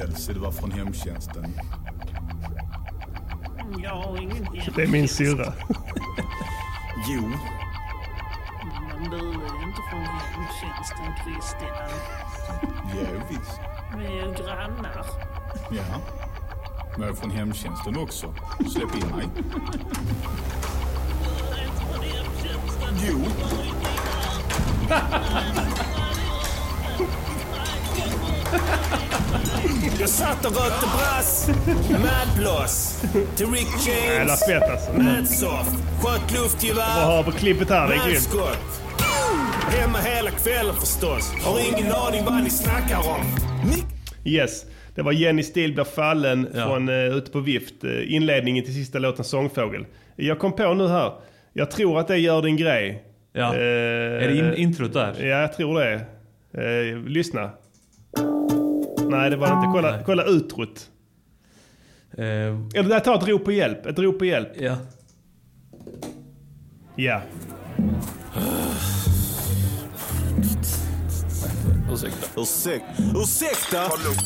Elsie, det var från hemtjänsten. Jag har ingen hem. Det är min syrra. Jo. Men du är inte från hemtjänsten Christian. Jo, visst. Vi är ju grannar. Ja. Men jag är från hemtjänsten också. Släpp in mig. Jo. Jag satt och brass. Madblås. Till Rick Jävla James. fett alltså. Madsoft. Sköt luftgevär. Vad har på klippet här? Det är grymt. Madskott. Hemma hela kvällen förstås. Har ingen aning vad ni snackar om. Yes. Det var Jenny Stil blir fallen från uh, Ute på vift. Uh, inledningen till sista låten Sångfågel. Jag kom på nu här. Jag tror att det gör din grej. Ja. Eh, Är det in, introt där? Ja, jag tror det. Uh, lyssna. Nej, det var det inte. Kolla, kolla utrot. Eller där, ta ett rop på hjälp. Ett rop på hjälp. Ja. Ja. Ursäkta. Ursäkta. Ursäkta?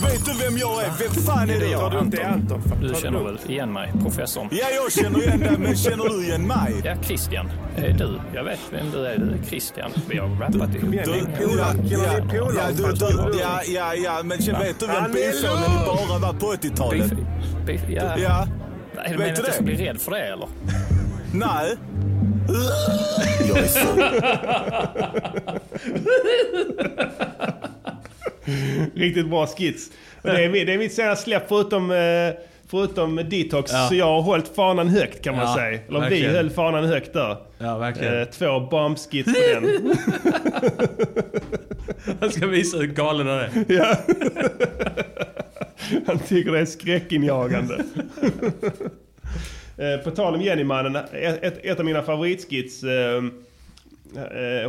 Vet du vem jag är? Vem fan är Det är du? jag, du Anton. Anton? Du känner du- väl igen mig, professorn? Ja, jag känner igen dig, men känner du igen mig? Ja, Christian. Är du? Jag vet vem du är. Du är Christian. Vi har rappat ihop. Du, ja, ja, ja, du, du, ja, ja, ja, men känn- vet du vem bifågeln bara var på 80-talet? Beef, ja. Ja. Nej, du Vet menar du att jag det? ska bli rädd för det eller? Nej. Jag är så... Riktigt bra skits. Och det, är, det är mitt senaste släpp förutom, eh, förutom Detox. Ja. Så jag har hållit fanan högt kan man Ja, säga. Eller verkligen. vi höll fanan högt där. Ja, verkligen. Eh, två bombskits på den. Jag ska visa hur galen han är. Ja. Han tycker det är skräckinjagande. Eh, På tal om Jennymannen, ett, ett, av mina favoritskits, eh,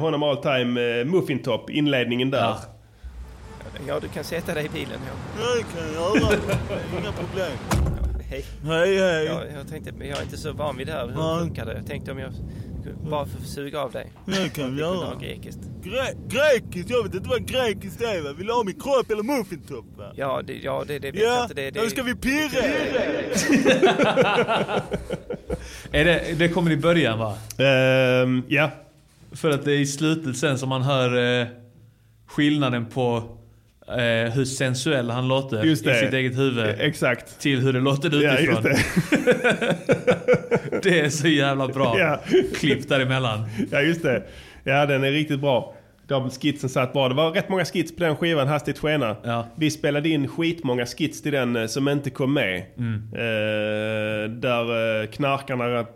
honom all time, eh, Muffin Top, inledningen där. Ja, du kan sätta dig i bilen. Ja. Det kan jag göra. Inga problem. Hej. Hej, hej. Ja, jag tänkte, men jag är inte så van vid det här. Hur Nej. funkar det? Jag tänkte om jag bara för att suga av dig. Det kan vi göra. grekiskt. Gre- grekiskt? Jag vet inte vad grekiskt är va? Vill du ha min kropp eller muffintopp va? Ja, det, ja, det, det vet jag Ja, inte. Det, det, då ska vi pirra! Är det, det kommer i början va? Ehm, ja. För att det är i slutet sen som man hör eh, skillnaden på eh, hur sensuell han låter i sitt eget huvud. Exakt. Till hur det låter Ja, utifrån. just det. det är så jävla bra Ja. klipp däremellan. Ja, just det. Ja, den är riktigt bra. De skitsen satt bra. Det var rätt många skits på den skivan, Hastigt skena. Vi spelade in skitmånga skits till den eh, som inte kom med. Mm. Eh, där eh, knarkarna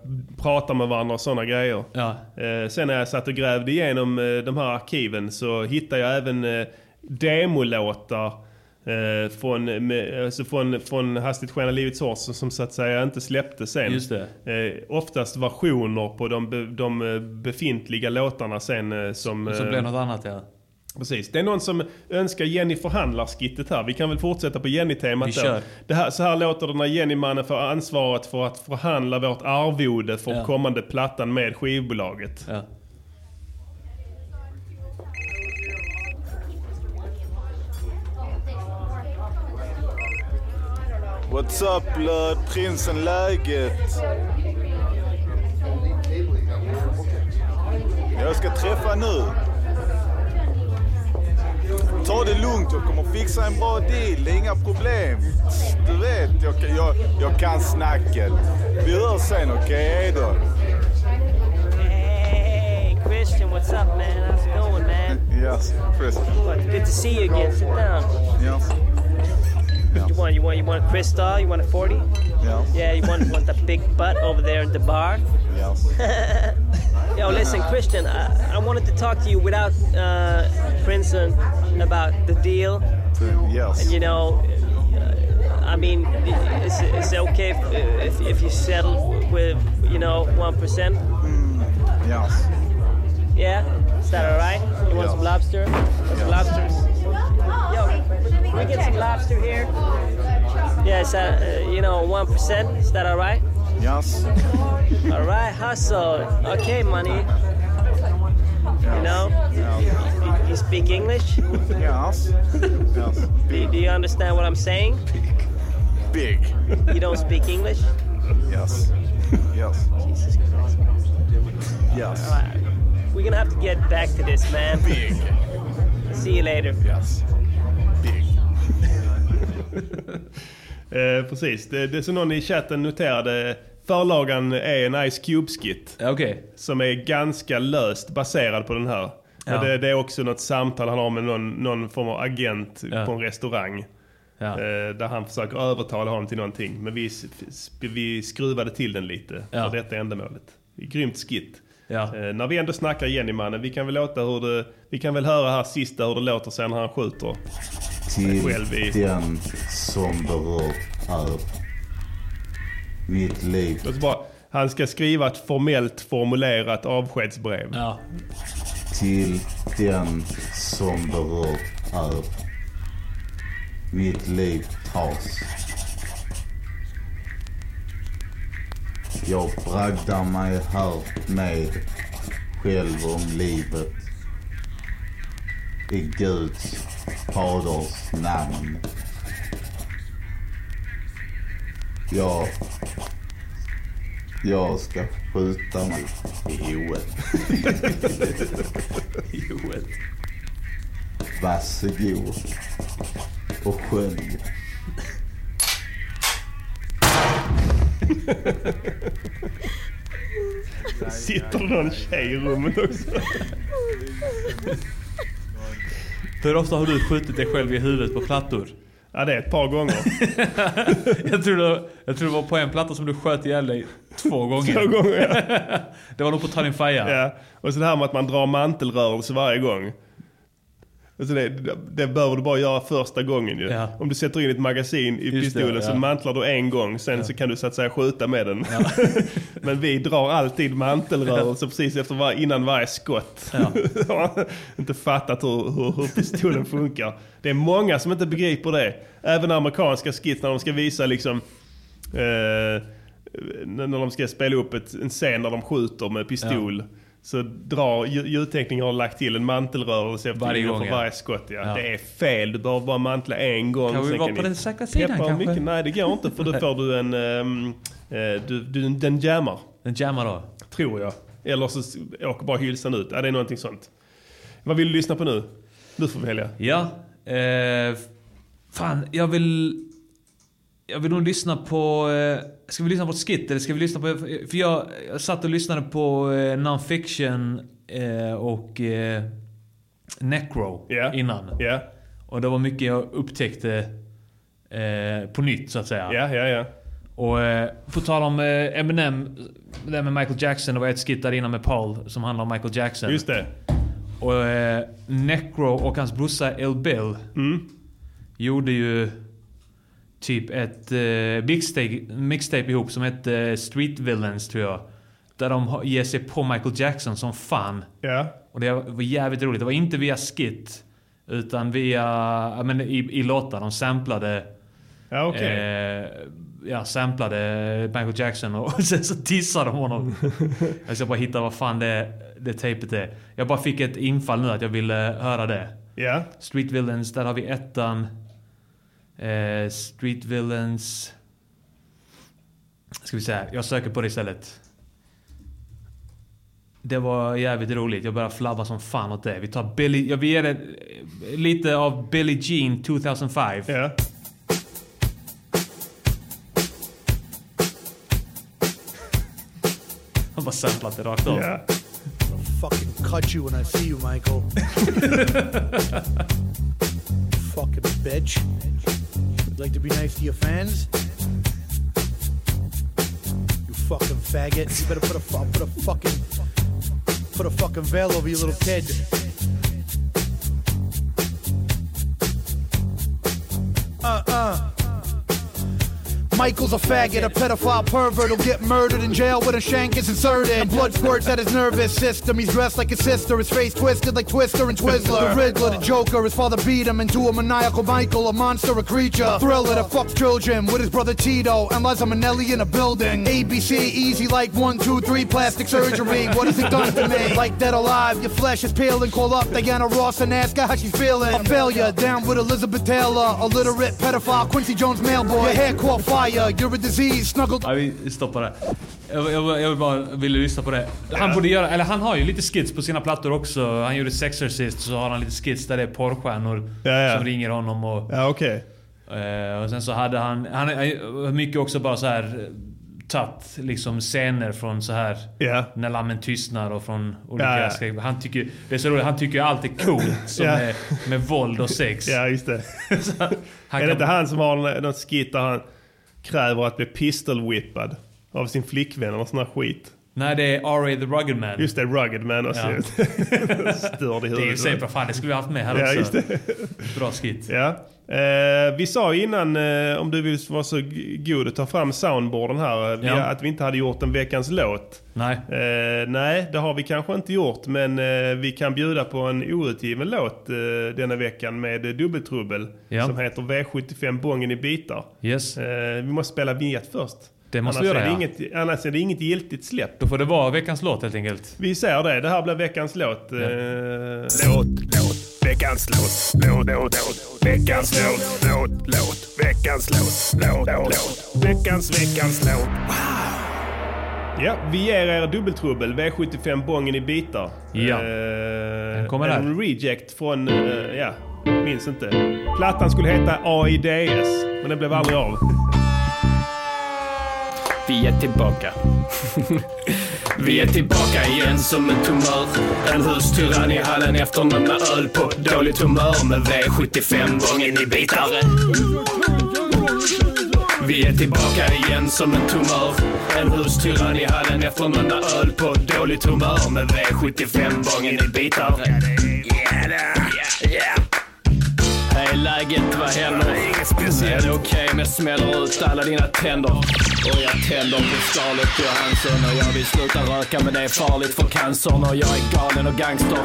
pratar med varandra och sådana grejer. Eh, sen när jag satt och grävde igenom eh, de här arkiven så hittade jag även demolåtar eh, från, med, alltså från, från Hastigt skena Livets Hårs som, som så att säga inte släpptes sen. Just Eh, oftast versioner på de, be, de eh, befintliga låtarna sen eh, som... Som eh, blev något annat ja. Precis. Det är någon som önskar Jenny förhandlar-skittet här. Vi kan väl fortsätta på Jenny-temat Vi då. kör. Det här, så här låter det när Jenny-mannen får ansvaret för att förhandla vårt arvode för Ja. kommande plattan med skivbolaget. Ja. What's up blood? Prinsen läget? Jag ska träffa nu. Ta det lugnt, jag kommer fixa en bra deal. Det är inga problem. Du vet, jag, jag, jag kan snacket. Vi hörs sen, okej? Hej då. Hey, Christian, what's up, man? How's it going, man? Yes, Christian. Good to see you again. Sit down. Yes. You want, you want, you want a crystal? You want a forty? Yeah. Yeah, you want, want the big butt over there at the bar? Yeah. Yo, listen, Christian, I, I wanted to talk to you without uh, Princeton about the deal. Yes. And you know, uh, I mean, is, is it okay if, if, if you settle with, you know, one percent? Yes. Yeah, is that all right? You want some lobster? Some lobsters? We get some lobster here? Yeah, is that, uh, you know, 1%? Is that all right? Yes. All right, hustle. Okay, money. You know? You, you speak English? Yes. Yes. Do, do you understand what I'm saying? Big. You don't speak English? Yes. Yes. Jesus Christ. Yes. Right. We're gonna have to get back to this, man. Big. See you later. Yes. Eh, precis. Det, det som någon i chatten noterade. Förlagan är en Ice Cube-skit. Okay. Som är ganska löst baserad på den här. Ja. Det, det är också något samtal han har med någon, någon form av agent på en restaurang. Ja. Eh, där han försöker övertala honom till någonting. Men vi, vi skruvade till den lite Ja. för detta ändamålet. Grymt skit. Ja. Eh, när vi ändå snackar Jenny-mannen, vi kan väl låta hur det... Vi kan väl höra här sista hur det låter sen när han skjuter. Till Själv i- den som berör är mitt liv. Han ska skriva ett formellt formulerat avskedsbrev. Ja. Till den som berör är mitt liv tas. Jag bragdar mig här med själv om livet. I Guds faders namn. Jag... Jag ska skjuta mig i huvudet. I huvudet. Varsågod och skölj. Sitter det någon tjej i rummet också? Hur ofta har du skjutit dig själv i huvudet på plattor? Ja, det är ett par gånger. jag, tror det, jag tror det var på en platta som du sköt ihjäl dig två gånger. Två gånger, ja. det var nog på Faja. Ja. Och så det här med att man drar mantelrörelse varje gång. Alltså det, det bör du bara göra första gången ju. Ja. Om du sätter in ett magasin i Just det, pistolen så ja. mantlar du en gång, sen så kan du så att säga skjuta med den. Men vi drar alltid mantelrörelse precis efter var, innan varje skott. Inte fattat hur, hur, hur pistolen funkar. Det är många som inte begriper det. Även amerikanska skits när de ska visa liksom eh, när när de ska spela upp ett, en scen där de skjuter med pistol. Så drar lju- ljudtekniker har lagt till en mantelrörelse efter Varje gång, ja. varje skott. Ja. Ja. Det är fel, du behöver bara mantla en gång. Kan vi vara på ni den säkra sidan kanske? Mycket. Nej det går inte för då får du en... eh, du, du, den jammar. Den jammar då? Tror jag. Eller så åker bara hylsan ut. Ja, det är någonting sånt. Vad vill du lyssna på nu? Du får välja. Ja. Eh, fan, jag vill... Jag vill nog lyssna på... Eh, ska vi lyssna på ett skit eller ska vi lyssna på... För jag, jag satt och lyssnade på eh, non-fiction eh, och eh, Necro innan. Och det var mycket jag upptäckte eh, på nytt så att säga. Ja, ja, ja. Och eh, på tal om eh, Eminem, det där med Michael Jackson, det var ett skit där innan med Paul som handlar om Michael Jackson. Just det. Och eh, Necro och hans brorsa El Bill Mm. gjorde ju typ ett eh, mixtape, mixtape ihop som hette eh, Street Villains tror jag. Där de ger sig på Michael Jackson som fan. Ja. Och det var jävligt roligt. Det var inte via skit. Utan via, men i, i låtar. De samplade... Ja, okej. Eh, ja, samplade Michael Jackson och sen så dissade de honom. jag ska bara hitta vad fan det, det tejpet är. Jag bara fick ett infall nu att jag ville höra det. Ja. Street Villains, där har vi ettan. Eh, Street Villains... Ska vi säga, jag söker på det istället. Det var jävligt roligt. Jag började flabba som fan åt det. Vi tar Billy... Jag vill ge det eh, lite av Billie Jean 2005. Ja. Han bara samplat det rakt av. Ja. fucking cut you when I see you, Michael. fucking bitch. Like to be nice to your fans? You fucking faggot. You better put a put a fucking put a fucking veil over your little kid. Uh uh. Michael's a faggot, a pedophile pervert who'll get murdered in jail when a shank is inserted. Blood squirts at his nervous system. He's dressed like his sister, his face twisted like Twister and Twizzler. The Riddler, the Joker, his father beat him into a maniacal Michael, a monster, a creature. Thriller that fucks children with his brother Tito and Liza Minnelli in a building. ABC, easy like one, two, three, plastic surgery. What has he done to me? Like dead alive, your flesh is and call up Diana Ross and ask her how she's feeling. A failure, down with Elizabeth Taylor, illiterate pedophile, Quincy Jones mailboy. Your hair caught fire, you're a disease, snuggled Ja, vi stoppar det. Jag, jag, jag bara ville lyssna på det. Han borde göra, eller han har ju lite skits på sina plattor också. Han gjorde Sexorcist, så har han lite skits där det är porrstjärnor Ja, ja. som ringer honom och... Ja, okej. Eh, och sen så hade han, han mycket också bara så här eh, tagit liksom scener från så här Ja. När lammen tystnar och från olika skräck. Han tycker, det är så roligt, han tycker allt är coolt som Ja. är med våld och sex. Ja, just det. Han är det inte han som har någon skit där han kräver att bli pistol-whippad av sin flickvän eller sån här skit? Nej, det är R.A. the Rugged Man. Just det, Rugged Man också. Ja. Störd i Det är ju huvudet. vad fan det skulle vi haft med här Ja, också. Bra skit. Ja. Eh, vi sa innan, eh, om du vill vara så god att ta fram soundboarden här, eh, vi, Ja. att vi inte hade gjort en veckans låt. Nej. Eh, nej, det har vi kanske inte gjort, men eh, vi kan bjuda på en outgiven låt eh, denna veckan med Dubbeltrubbel. Ja. Som heter V75 Bången i bitar. Yes. Vi måste spela vignett först. Det måste annars vi göra, är det ja. inget, Annars är det inget giltigt släpp. Då får det vara veckans låt helt enkelt. Vi säger det, det här blir veckans låt. Eh, låt, låt, veckans låt, låt, låt, låt, veckans låt, låt, låt, veckans låt, låt, låt, veckans, veckans låt. Ja, vi ger er dubbeltrubbel, V75 Bången i bitar. Ja. Eh, Den kommer en reject från, eh, ja, minns inte. Plattan skulle heta AIDS, men det blev aldrig av. Vi är tillbaka. Vi är tillbaka igen som en tumör. En hustyrann i hallen efter några öl på dåligt humör med V75 bången i bitar. Vi är tillbaka igen som en tumör. En hustyrann i hallen efter några öl på dåligt humör med V75 bången i bitar. Hej läget, vad händer? Inget speciellt. Är det okej om jag smäller ut alla dina tänder? Och jag tänder på Scarlett Johansson och jag vill sluta röka men det är farligt för cancern och jag är galen och gangster.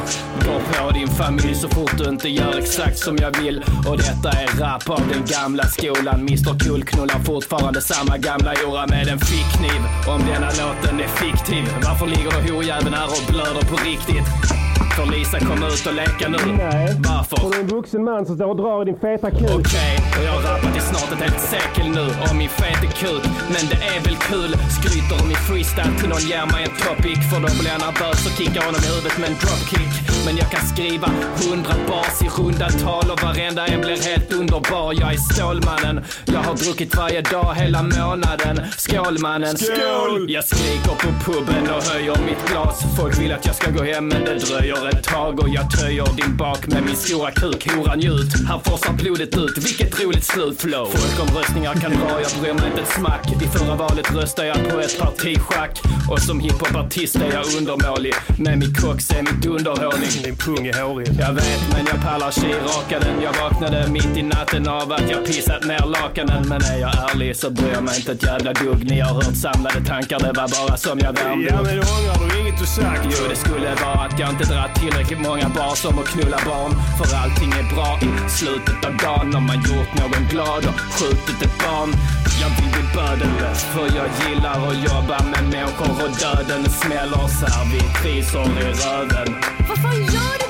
Går på din familj så fort du inte gör exakt som jag vill. Och detta är rap av den gamla skolan. Mr Cool knullar fortfarande samma gamla hora med en fickkniv. Om denna låten är fiktiv, varför ligger då horjäveln här och blöder på riktigt? Får Lisa komma ut och leka nu? Nej. Varför? För du är en vuxen man som står och drar i din feta kuk. Okej, och jag har rappat i snart ett helt sekel nu om min feta kuk. Men det är väl kul. Skryter om min freestyle till någon ger mig en topic. För då blir jag nervös och kickar honom i huvudet med en dropkick. Men jag kan skriva hundra bars i runda tal och varenda en blir helt underbar. Jag är Stålmannen. Jag har druckit varje dag hela månaden. Skålmannen. Skål! Jag skriker på puben och höjer mitt glas. Folk vill att jag ska gå hem men det dröjer ett tag och jag töjer din bak med min stora kuk. Hora njut, här forsar blodet ut. Vilket roligt slut flow. Folkomröstningar kan dra, jag bryr mig inte ett smack. I förra valet röstade jag på ett parti schack. Och som hiphopartist är jag undermålig. Men min kox är mitt underhålig. Din pung är hårig. Jag vet, men jag pallar tjejraka den. Jag vaknade mitt i natten av att jag pissat ner lakanen. Men är jag ärlig så bryr jag mig inte ett jävla dugg. Ni har hört samlade tankar, det var bara som jag värmde Ja, men ångrar du inget du sagt? Jo, det skulle vara att jag inte dratt tillräckligt många barn som att knulla barn. För allting är bra i slutet av dagen När man gjort någon glad och skjutit ett barn. Jag vill bli bödelös för jag gillar att jobba med människor och döden smäller servitriser i röven. Vad fan gör du?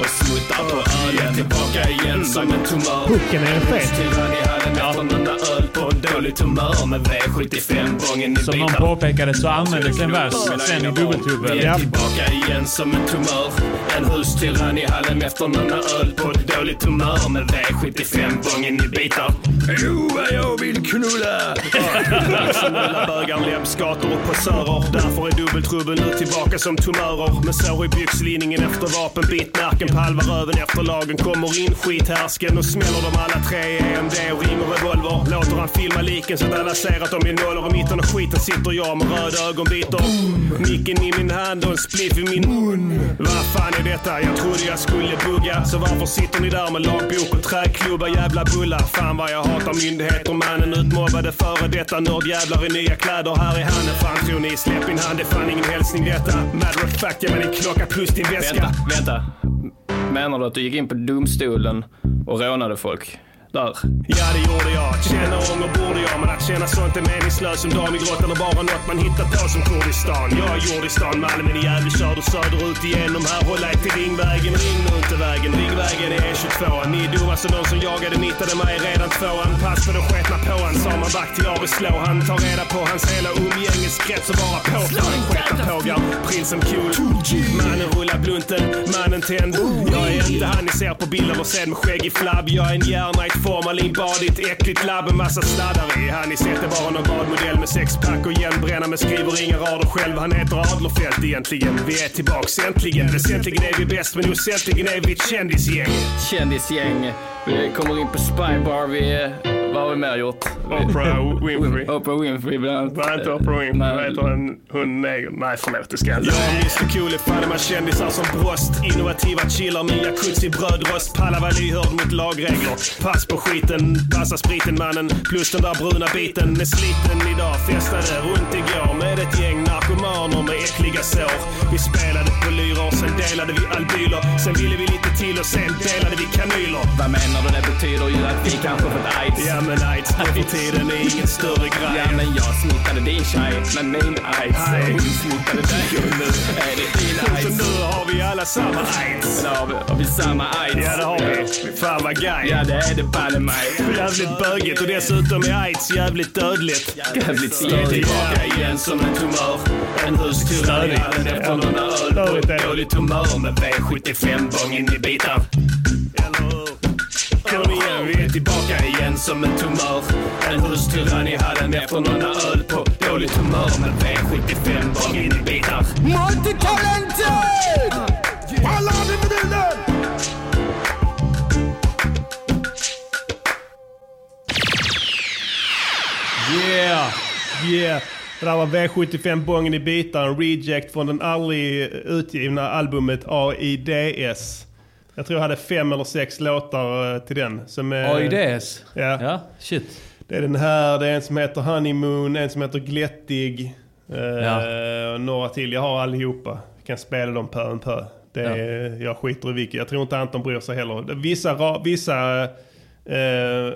Och smuttar på ölen. Tillbaka igen som en tumör. Pucken är fet. Tyrann i hallen efter några öl på dåligt humör med V75 bången i Som någon påpekade så användes en vers sen i dubbeltrubbel. Vi är tillbaka igen som en tumör. En hustyrann i hallen efter några öl på dåligt humör med V75 bången i bitar. Oh, vad jag vill knulla! Nationella bögar, läbbskator och posörer. Därför är dubbeltrubbel nu tillbaka som tumörer. Med sår i byxlinningen efter vapen, bitmärken halva röven efter lagen. Kommer in skithärsken och smäller de alla tre i EMD och ringer revolver. Låter han filma liken så att alla ser att de är nollor. I mitten av skiten sitter jag med röda ögonbitar. Micken i min hand och en spliff i min mun. Vad fan är detta? Jag trodde jag skulle bugga. Så varför sitter ni där med lagbok och träklubba jävla bullar? Fan vad jag hatar myndigheter. Mannen utmobbade före detta nördjävlar i nya kläder. Här är han. Fan tror ni? Släpp min hand. Det är fan ingen hälsning detta. Matter of fact, ge mig din klocka plus din väska. Vänta, vänta. Menar du att du gick in på domstolen och rånade folk? Där. Ja, det gjorde jag. Känna ånger borde jag, men att känna sånt är meningslöst som dam i grott eller bara något man hittar på som Kurdistan. Jag är gjord i stan, Malmö i Gävle kör du söderut igenom här. Håll dig till Ringvägen, ring nu inte vägen. Ringvägen är E22. Ni är dumma så de som jagade nittade mig redan tvåan. Pass för det sketna på han, sa man back till Ari slå. Han tar reda på hans hela umgängeskrets och bara på. Han sketar armbågar. Prinsen cool. Mannen rullar blunten, mannen tänd. Jag är inte han ni ser på bilden och sen med skäggig flabb. Jag är en hjärna i formalinbadigt äckligt labb. En massa sladdar i. Han i sett är bara någon badmodell med sexpack och jämnbränna men skriver inga rader själv. Han heter Adlerfelt egentligen. Vi är tillbaks äntligen. Väsentligen är vi bäst men osäntligen är vi ett kändisgäng. Kändisgäng. Vi kommer in på Spybar. Vi, är vad har vi mer gjort? Oprah Winfrey. Oprah Winfrey bland annat. Vad heter Oprah Winfrey? Vad heter en hund neger? Nej förlåt, det ska jag inte. Jag är Mr Cool är fan man kändisar som brost. Innovativa chillar med jacuzzi brödrost. Pallar vara lyhörd mot lagregler. Pass på skiten, passa spriten mannen. Plus den där bruna biten är sliten idag. Festade runt igår med ett gäng narkomaner med äckliga sår. Vi spelade på lyror, sen delade vi albyler. Sen ville vi lite till och sen delade vi kanyler. Vad menar du? Det betyder ju att vi kanske fått aids. Ja men aids nu för tiden är ingen större grej. Ja men jag smittade din tjej med min aids. Och hon smittade dig. Och nu är det din Så aids. nu har vi alla samma aids. Nu har vi, har vi samma aids. Ja det har vi. Fan vad gay. Ja det är det banne mig. Jävligt bögigt och dessutom är aids jävligt dödligt. Jävligt är tillbaka igen som en tumör. En hustyrann i hallen efter någon öl. På dåligt humör med V75 bången i bitar. Kom igen, vi är tillbaka igen som en tumör. En hustyrann i hallen efter någon öl. På dåligt humör med V75 bången i bitar. Multitalented! Pallar in i bilden! Yeah! Yeah! Det där var V75 Bången i bitar, en reject från den aldrig utgivna albumet AIDS. Jag tror jag hade fem eller sex låtar eh, till den. Som är, AIDS? Ja. Ja, shit. Det är den här, det är en som heter Honeymoon, en som heter Glättig. Eh, Ja. och Några till, jag har allihopa. Jag kan spela dem pö om pö. Det är, Jag skiter i vilket. Jag tror inte Anton bryr sig heller. Vissa, ra, vissa eh,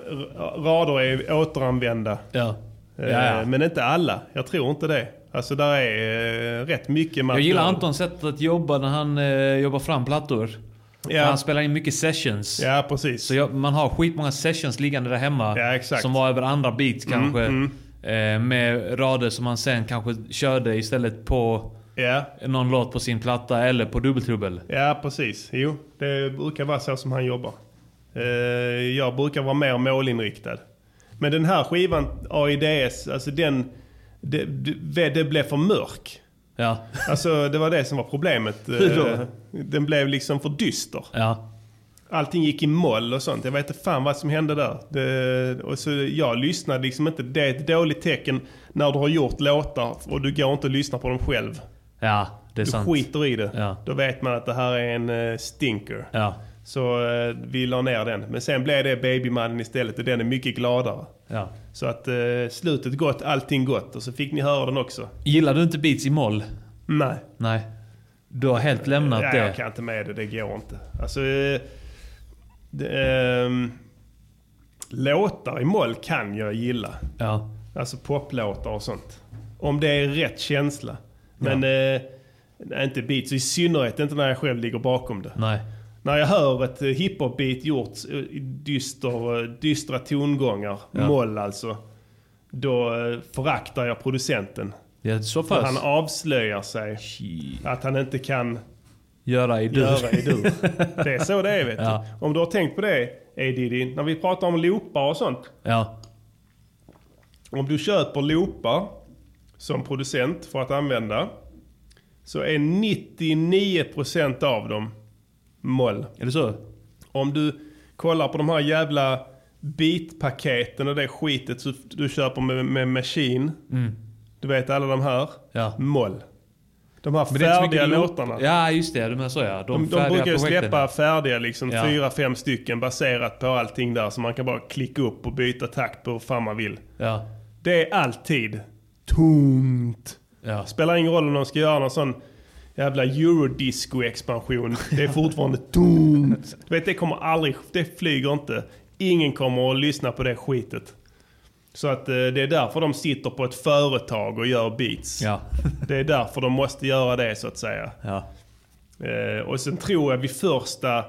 rader är återanvända. Ja. Eh, Ja, ja. Men inte alla. Jag tror inte det. Alltså där är eh, rätt mycket Jag material. gillar Antons sätt att jobba när han eh, jobbar fram plattor. Ja. Han spelar in mycket sessions. Ja, precis. Så jag, man har skitmånga sessions liggande där hemma. Som var över andra beats Mm, kanske. mm. Eh, med rader som man sen kanske körde istället på någon låt på sin platta eller på dubbeltrubbel. Ja, precis. Jo, det brukar vara så som han jobbar. Eh, jag brukar vara mer målinriktad. Men den här skivan, AIDS, alltså den... Det, det, det blev för mörk. Ja. Alltså det var det som var problemet. Eh, Den blev liksom för dyster. Ja. Allting gick i moll och sånt. Jag vet inte fan vad som hände där. Det, och så jag lyssnade liksom inte. Det är ett dåligt tecken när du har gjort låtar och du går inte och lyssnar på dem själv. Ja, det är du sant. skiter i det. Ja. Då vet man att det här är en eh, stinker. Ja. Så eh, vi la ner den. Men sen blev det Babymannen istället och den är mycket gladare. Ja. Så att eh, slutet gott, allting gott. Och så fick ni höra den också. Gillar du inte beats i moll? Nej. Nej. Du har helt lämnat Nej, det. jag kan inte med det. Det går inte. Alltså... eh, Det, ehm, låtar i moll kan jag gilla. Ja. Alltså poplåtar och sånt. Om det är rätt känsla. Men eh, nej, inte beats. I synnerhet inte när jag själv ligger bakom det. Nej. När jag hör ett eh, hiphop-beat gjort eh, i dyster, eh, dystra tongångar, Ja. moll alltså. Då föraktar jag producenten. Ja, så För pass. han avslöjar sig. Att han inte kan Göra i dur. göra i dur. Det är så det är vet Ja. du. Om du har tänkt på det, A Diddy, när vi pratar om loopar och sånt. Ja. Om du köper loopar som producent för att använda så är 99% av dem moll. Är det så? Om du kollar på de här jävla beatpaketen och det skitet så du köper med, med Machine. Mm. Du vet alla de här. Ja. Moll. De här färdiga låtarna. Ja, just det. Du menar så ja. De, de, färdiga brukar ju släppa färdiga liksom, Ja. fyra, fem stycken baserat på allting där. Så man kan bara klicka upp och byta takt på hur fan man vill. Ja. Det är alltid tomt. Ja. Spelar ingen roll om de ska göra någon sån jävla eurodisco-expansion. Det är fortfarande tomt. Du vet, det kommer aldrig, det flyger inte. Ingen kommer att lyssna på det skitet. Så att eh, det är därför de sitter på ett företag och gör beats. Ja. Det är därför de måste göra det så att säga. Ja. Eh, och sen tror jag vid första,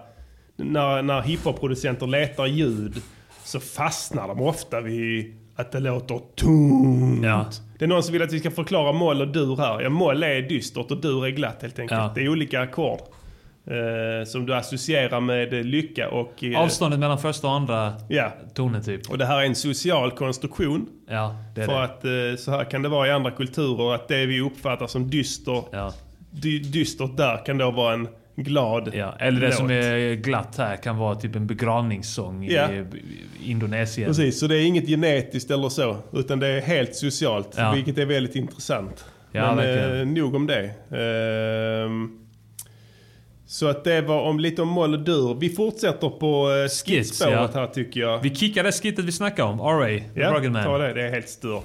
när, när hiphop-producenter letar ljud så fastnar de ofta vid att det låter tungt. Det är någon som vill att vi ska förklara moll och dur här. Ja, moll är dystert och dur är glatt helt enkelt. Ja. Det är olika ackord. Eh, som du associerar med lycka och... eh, Avståndet mellan första och andra Ja. tonen typ. Och det här är en social konstruktion. Ja, det är för det. att eh, så här kan det vara i andra kulturer. Att det vi uppfattar som dyster, dy, dystert där kan då vara en glad Ja, eller det låt. som är glatt här kan vara typ en begravningssång Ja. i Indonesien. Precis, så det är inget genetiskt eller så. Utan det är helt socialt. Ja. Vilket är väldigt intressant. Ja, Men verkligen. eh, nog om det. Ehm, så att det var om lite om moll och dur. Vi fortsätter på uh, skitspåret här tycker jag. Vi kickade skittet vi snackade om, RA, The Ja, Rugged Man. ta det. Det är helt stört.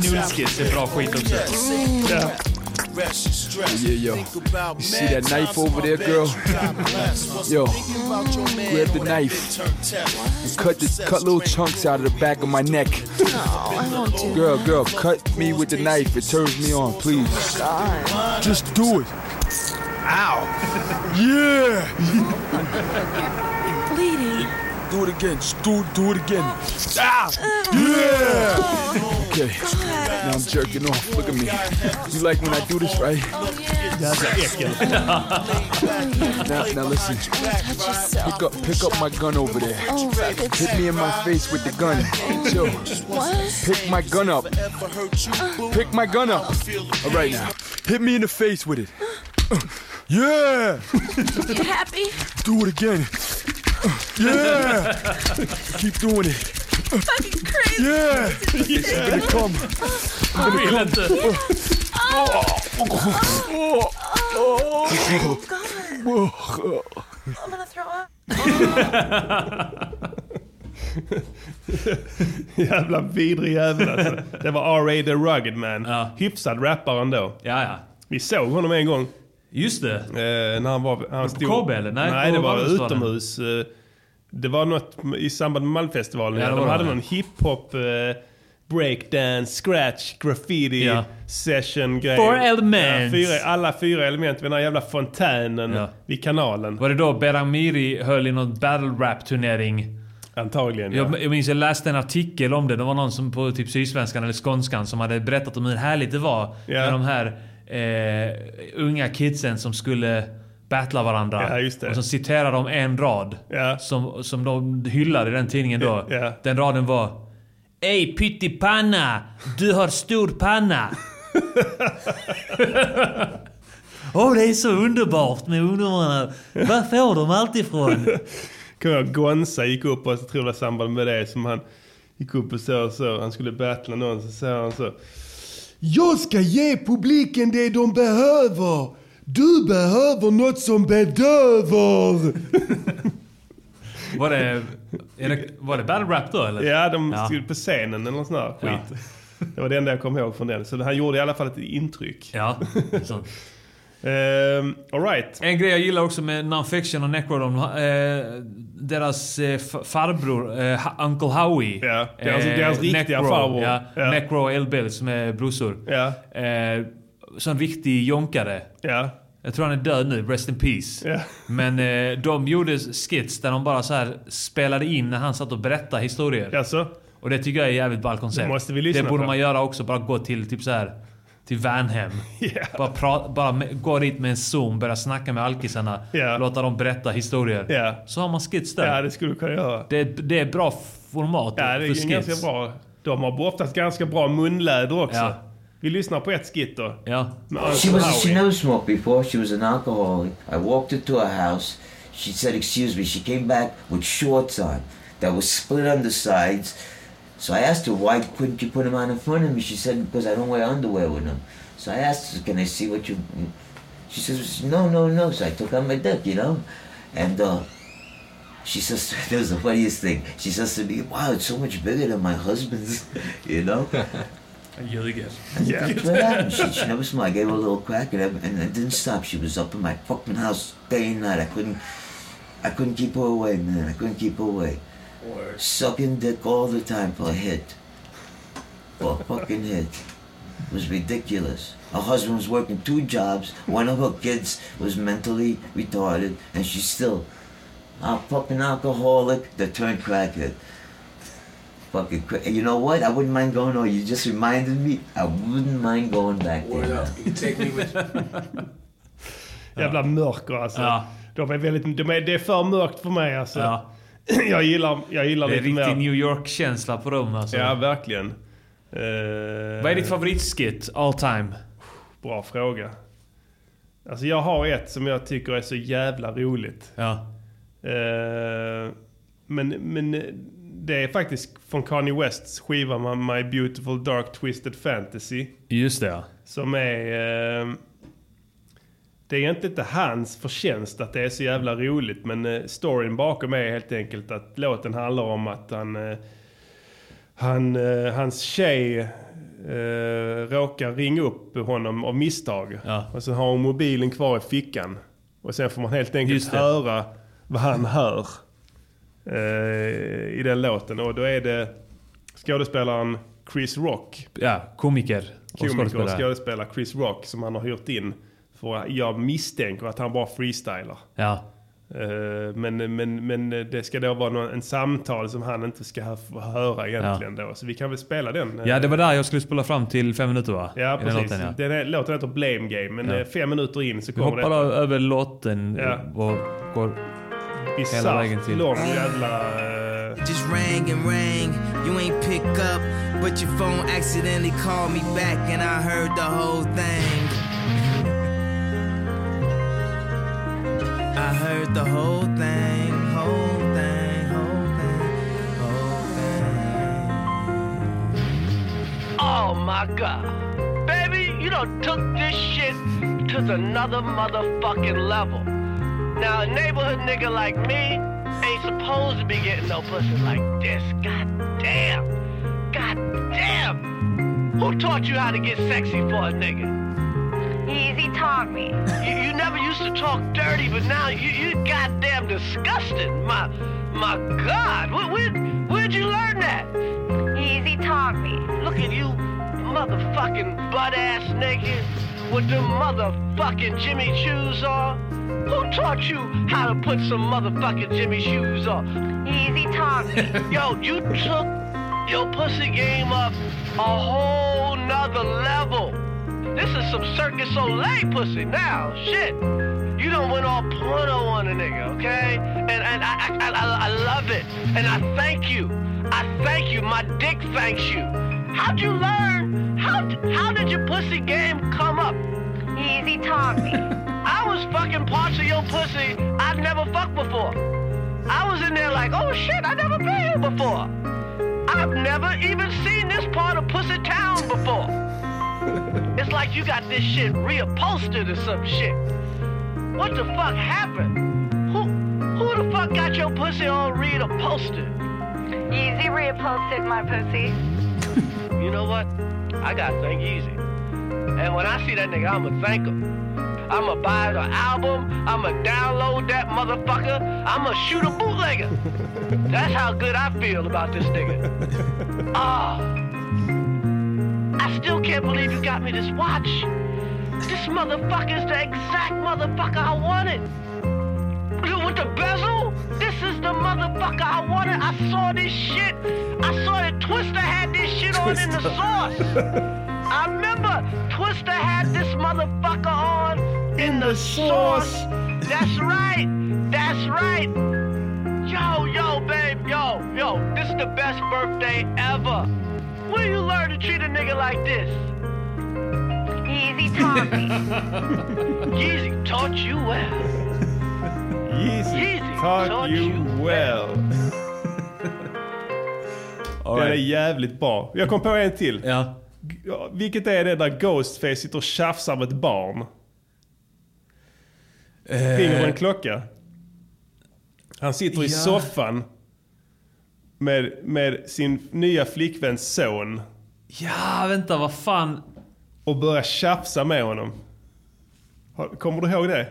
Knullskits är bra skit också. Yeah, yo. You see that knife over there, girl? Yo, grab the knife. and Cut the cut little chunks out of the back of my neck. Girl, girl, cut me with the knife. It turns me on, please. Just do it. Ow. Yeah. Bleeding. Do it again. Just do do it again. Ah. Yeah. Okay. Now I'm jerking off. Look at me. You like when I do this, right? now, now listen. Pick up, pick up my gun over there. Oh, Hit me in my face with the gun. Chill. Pick my gun up. Pick my gun up. All right now. Hit me in the face with it. Yeah. You happy? Do it again. Yeah. Keep doing it. Fucking crazy. Yeah. Gonna come. I'm inte. come. Oh, oh, God. I'm gonna throw up. Jävla vidrig jävel alltså. Det var R.A. the Rugged Man. Hyfsad rappare ändå. Ja, ja. Vi såg honom en gång. Just det. Eh, när han var... Han På KB eller? Nej, Nej, det var utomhus. Eh, det var något i samband med Malmfestivalen. Ja, Ja, de hade det. någon hiphop, eh, breakdance, scratch, graffiti Ja. session grej. Four elements. Ja, fyra, alla fyra element vid den här jävla fontänen vid kanalen. Var det då Beramiri höll i någon battle rap turnering? Antagligen ja. Jag, jag minns jag läste en artikel om det. Det var någon som på typ Sydsvenskan eller Skånskan som hade berättat om hur härligt det var Ja. med de här eh, unga kidsen som skulle battla varandra. Ja, just. Och så citerade de en rad som, som de hyllade i den tidningen då. Ja. Den raden var Ey pyttipanna! Du har stor panna! Åh, det är så underbart med ungdomarna. Var får de allt ifrån? Kommer jag Gonza gick upp och jag tror det var samband med det som han gick upp och så, så han skulle battla någon så säger han så. Jag ska ge publiken det de behöver. Du behöver något som bedöver. Var det, är det, var det battle rap då eller? Ja, de stod på scenen eller något sånt där Ja. skit. Det var det enda jag kom ihåg från den. Så han gjorde i alla fall ett intryck. Ja, sånt. Um, all right. En grej jag gillar också med Nonfiction och Necrodome, eh, deras f- farbror, Ha- Uncle Howie. Ja, deras- deras riktiga farbror. Ja, Ja. Necro och L-Bill som är brorsor. Ja. Eh, som riktig jonkare. Ja. Jag tror han är död nu, rest in peace. Ja. Men eh, de gjorde skits där de bara så här spelade in när han satt och berättade historier. Jaså? Och det tycker jag är ett jävligt ball koncept. Det måste vi lyssna Det borde på. man göra också, bara gå till typ så här till Vanhem. Bara, pra, bara gå dit med en zoom, börja snacka med alkisarna. Ja. Låta dem berätta historier. Ja. Så har man skits där. Ja, det skulle du kunna göra. Det, det är bra format Ja, det för är skits. ganska bra. De har oftast ganska bra munläder också. Ja. Vi lyssnar på ett skit då. Ja. She was Howie. never smoked before. She was an alcoholic. I walked her to her house. She said, "Excuse me." She came back with shorts on that was split on the sides. So I asked her why couldn't you put them on in front of me. She said because I don't wear underwear with them. So I asked her, "Can I see what you?" She says, "No, no, no." So I took out my dick, you know, and uh, she says, "That was the funniest thing." She says to me, "Wow, it's so much bigger than my husband's," you know. Ljuger. And that's what happened. She, she never smiled. I gave her a little crack, and, I- and it didn't stop. She was up in my fucking house day and night. I couldn't, I couldn't keep her away, man. I couldn't keep her away. Sucking dick all the time for a hit, for a fucking hit. It was ridiculous. Her husband was working two jobs. One of her kids was mentally retarded, and she still I'm fucking alcoholic that turned crackhead. Fucking cra- You know what? I wouldn't mind going. Oh, you just reminded me. I wouldn't mind going back there. now. Jävla mörker alltså. Ja. De är väldigt, de är, det är för mörkt för mig alltså. Ja. jag gillar, jag gillar Det är lite riktig mer. New York-känsla på dem alltså. Ja, verkligen. Eh, Vad är ditt favoritskit all time? Bra fråga. Alltså jag har ett som jag tycker är så jävla roligt. Ja. Eh, men, men det är faktiskt från Kanye Wests skiva My- Beautiful Dark Twisted Fantasy. Just det ja. Som är... Eh, det är egentligen inte hans förtjänst att det är så jävla roligt. Men eh, storyn bakom är helt enkelt att låten handlar om att han... Eh, han eh, hans tjej eh, råkar ringa upp honom av misstag. Och så har hon mobilen kvar i fickan. Och sen får man helt enkelt höra vad han hör eh, i den låten. Och då är det skådespelaren Chris Rock. Ja, komiker och Komiker och skådespelare Chris Rock som han har hyrt in. För jag misstänker att han bara freestylar. Ja. Eh, Men, men, men det ska då vara någon, en samtal som han inte ska ha- få höra egentligen då. Så vi kan väl spela den. eh, Ja, det var där jag skulle spola fram till fem minuter va? Ja, I den precis. låten, ja. Den här låten heter Blame Game, men Ja. eh, fem minuter in så Vi kommer hoppar det. över låten Ja. och går hela vägen till... lång jävla... eh, Just rang and rang, you ain't pick up, but your phone accidentally called me back and I heard the whole thing. I heard the whole thing, whole thing, whole thing, whole thing. Oh my god. Baby, you done took this shit to another motherfucking level. Now, a neighborhood nigga like me ain't supposed to be getting no pussy like this. God damn. God damn. Who taught you how to get sexy for a nigga? Easy me. You, you never used to talk dirty, but now you you goddamn disgusting. My my God, where, where where'd you learn that? Easy me. Look at you, motherfucking butt ass naked with them motherfucking Jimmy shoes on. Who taught you how to put some motherfucking Jimmy shoes on? Easy me. Yo, you took your pussy game up a whole nother level. This is some Circus Soleil pussy now. Shit. You done went all porno on a nigga, okay? And and I, I, I, I love it. And I thank you. I thank you. My dick thanks you. How'd you learn? How, how did your pussy game come up? Easy me. I was fucking parts of your pussy I'd never fucked before. I was in there like, oh shit, I never been here before. I've never even seen this part of Pussy Town before. It's like you got this shit reupholstered or some shit. What the fuck happened? Who who the fuck got your pussy all reupholstered? Easy reupholstered my pussy. You know what? I got to thank Easy. And when I see that nigga, I'ma thank him. I'ma buy the album. I'ma download that motherfucker. I'ma shoot a bootlegger. That's how good I feel about this nigga. Ah. I still can't believe you got me this watch. This motherfucker's the exact motherfucker I wanted. With the bezel? This is the motherfucker I wanted. I saw this shit. I saw that Twister had this shit on in the sauce. I remember Twister had this motherfucker on in the sauce. That's right. That's right. Yo, yo, babe, yo, yo, this is the best birthday ever. Where you learn to treat a nigga like this? Easy taught me. Yeezy taught you well. Yeezy Yeezy taught taught you you well. Den är jävligt bra. Jag kom på en till. Ja. Vilket är det där Ghostface sitter och tjafsar med ett barn? Eh. Ringer på en klocka. Han sitter i Ja. soffan med, med sin nya flickväns son. Ja, vänta, vad fan. Och börjar tjafsa med honom. Kommer du ihåg det?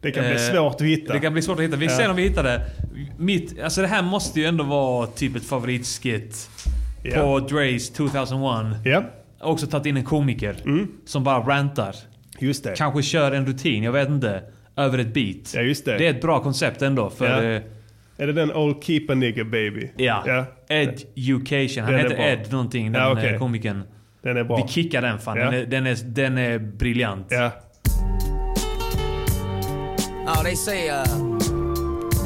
Det kan bli Eh, svårt att hitta. Det kan bli svårt att hitta. Vi Ja. ser om vi hittar det. Mitt, alltså det här måste ju ändå vara typ ett favoritskit. Ja. På Dre's 2001. Ja. Också tagit in en komiker. Som bara rantar. Just det. Kanske kör en rutin, jag vet inte. över ett beat. Ja, just det. Det är ett bra koncept ändå. För, Ja. Är det den Old Keep a Nigga Baby? Ja. Education. Han Den är heter. Ed någonting, den Ja, okej. eh, komikern. Den är bra. Vi kickar den fan. Ja. Den, är, den, är, den är briljant. Ja. Oh, they say uh,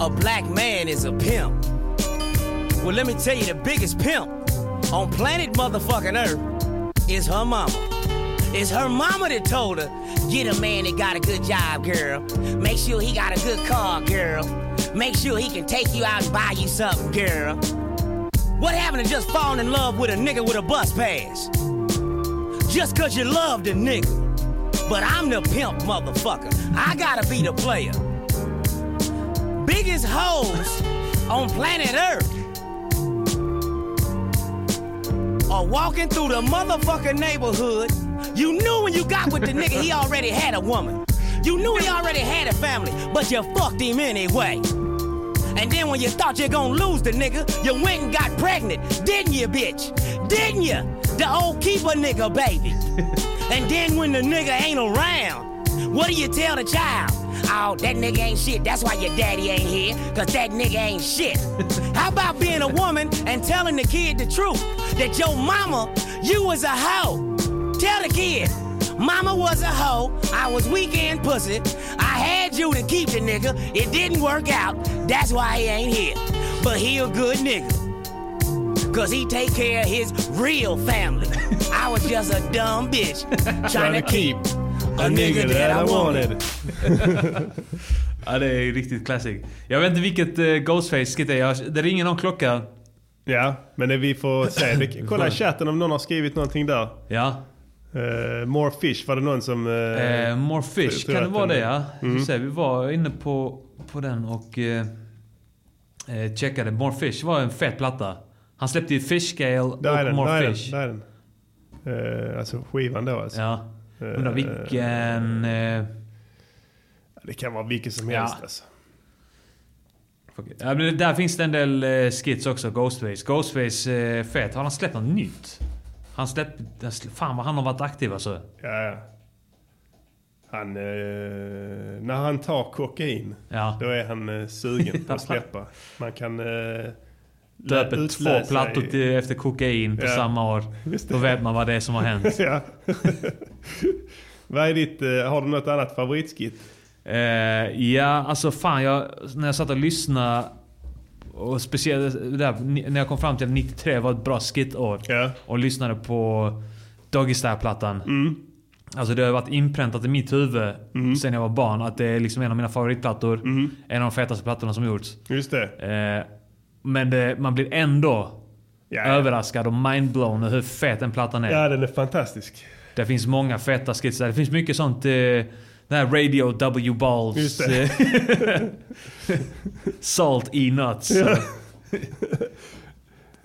a black man is a pimp. Well, let me tell you, the biggest pimp on planet motherfucking Earth is her mama. It's her mama that told her, get a man that got a good job, girl. Make sure he got a good car, girl. Make sure he can take you out and buy you something, girl. What happened to just falling in love with a nigga with a bus pass? Just cause you love the nigga. But I'm the pimp, motherfucker. I gotta be the player. Biggest hoes on planet Earth are walking through the motherfucking neighborhood. You knew when you got with the nigga he already had a woman. You knew he already had a family, but you fucked him anyway. And then when you thought you're gonna lose the nigga, you went and got pregnant, didn't you, bitch? Didn't you? The old keeper nigga, baby. and then when the nigga ain't around, what do you tell the child? Oh, that nigga ain't shit. That's why your daddy ain't here, cause that nigga ain't shit. How about being a woman and telling the kid the truth? That your mama, you was a hoe. Tell the kid, mama was a hoe. I was weekend pussy. I had you to keep the nigga. It didn't work out. That's why he ain't here. But he a good nigga. Cause he take care of his real family. I was just a dumb bitch trying to keep a nigga that I wanted. ja, det är riktigt classic. Jag vet inte vilket uh, Ghostface-skit det är. Det ringer någon klocka. Ja, men det vi får se. Det, kolla i chatten om någon har skrivit någonting där. Ja. Uh, more fish var det någon som... Uh, Eh, more fish, kan det vara den- det ja? Mm. Mm. Se, vi var inne på, på den och eh, checkade. More fish var en fet platta. Han släppte ju Fish Scale och Där den, More där är den, fish. där är den. Eh, alltså skivan då alltså. Ja. Undrar vilken... Det kan vara vilken som Ja. helst alltså. ja, där finns det en del skits också, Ghostface. Ghostface, fet. Har han släppt något nytt? Han släppte... Fan vad han har varit aktiv alltså. Ja, ja. Han, eh, när han tar kokain, Ja. då är han eh, sugen på att släppa. Man kan... Eh, Döper två plattor till, efter kokain på Ja. samma år. Då vet man vad det är som har hänt. ja. Vad är ditt, eh, har du något annat favoritskit? Eh, ja, alltså fan jag, när jag satt och lyssnade och speciellt där, när jag kom fram till att 93 var ett bra skitår. Och lyssnade på Doggy Style-plattan. Mm. Alltså det har varit inpräntat i mitt huvud sen jag var barn att det är liksom en av mina favoritplattor. En av de fetaste plattorna som gjorts. Just det. Eh, men det, man blir ändå ja. överraskad och mindblown hur fet den plattan är. Ja, den är fantastisk. Det finns många feta skits där. Det finns mycket sånt... Eh, den här Radio W Balls. Just det. Salt E Nuts. Ja.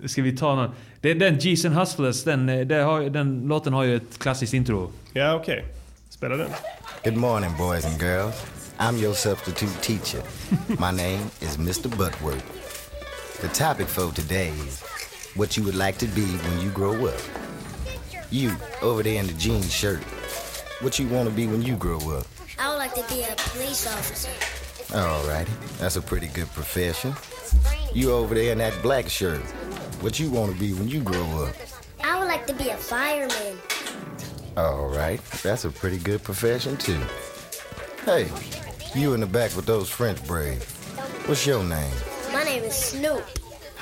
Ska vi ta någon? Det, den G's and Hustlers, den, eh, det har, den låten har ju ett klassiskt intro. Ja, okej. Spela den. Good morning, boys and girls. I'm your substitute teacher. My name is Mr. Butworth. The topic for today is what you would like to be when you grow up. You, over there in the jean shirt, what you want to be when you grow up. I would like to be a police officer. Alrighty, that's a pretty good profession. You over there in that black shirt, what you want to be when you grow up. I would like to be a fireman. Alright, that's a pretty good profession too. Hey, you in the back with those French braids. What's your name? My name is Snoop.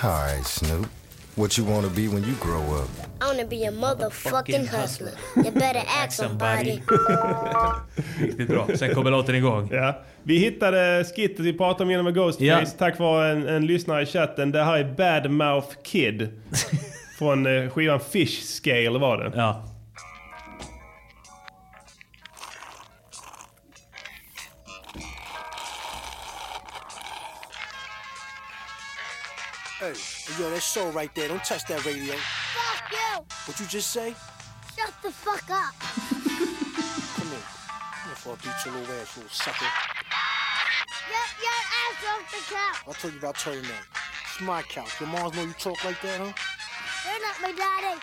Alright, Snoop. What you want to be when you grow up? I want to be a motherfucking hustler. You better ask somebody. Riktigt bra. Sen kommer låten igång. Ja. Vi hittade skittet vi pratade om genom med Ghostface. Ja. Tack vare en, en lyssnare i chatten. Det här är Badmouth Kid. Från eh, skivan Fish Scale var det. Ja. Hey, yo, that show right there. Don't touch that radio. Fuck you! What you just say? Shut the fuck up. Come here. Come here before I beat your little ass, you little sucker. Get your ass off the couch. I'll tell you about turning that. It's my couch. Your moms know you talk like that, huh? You're not my daddy.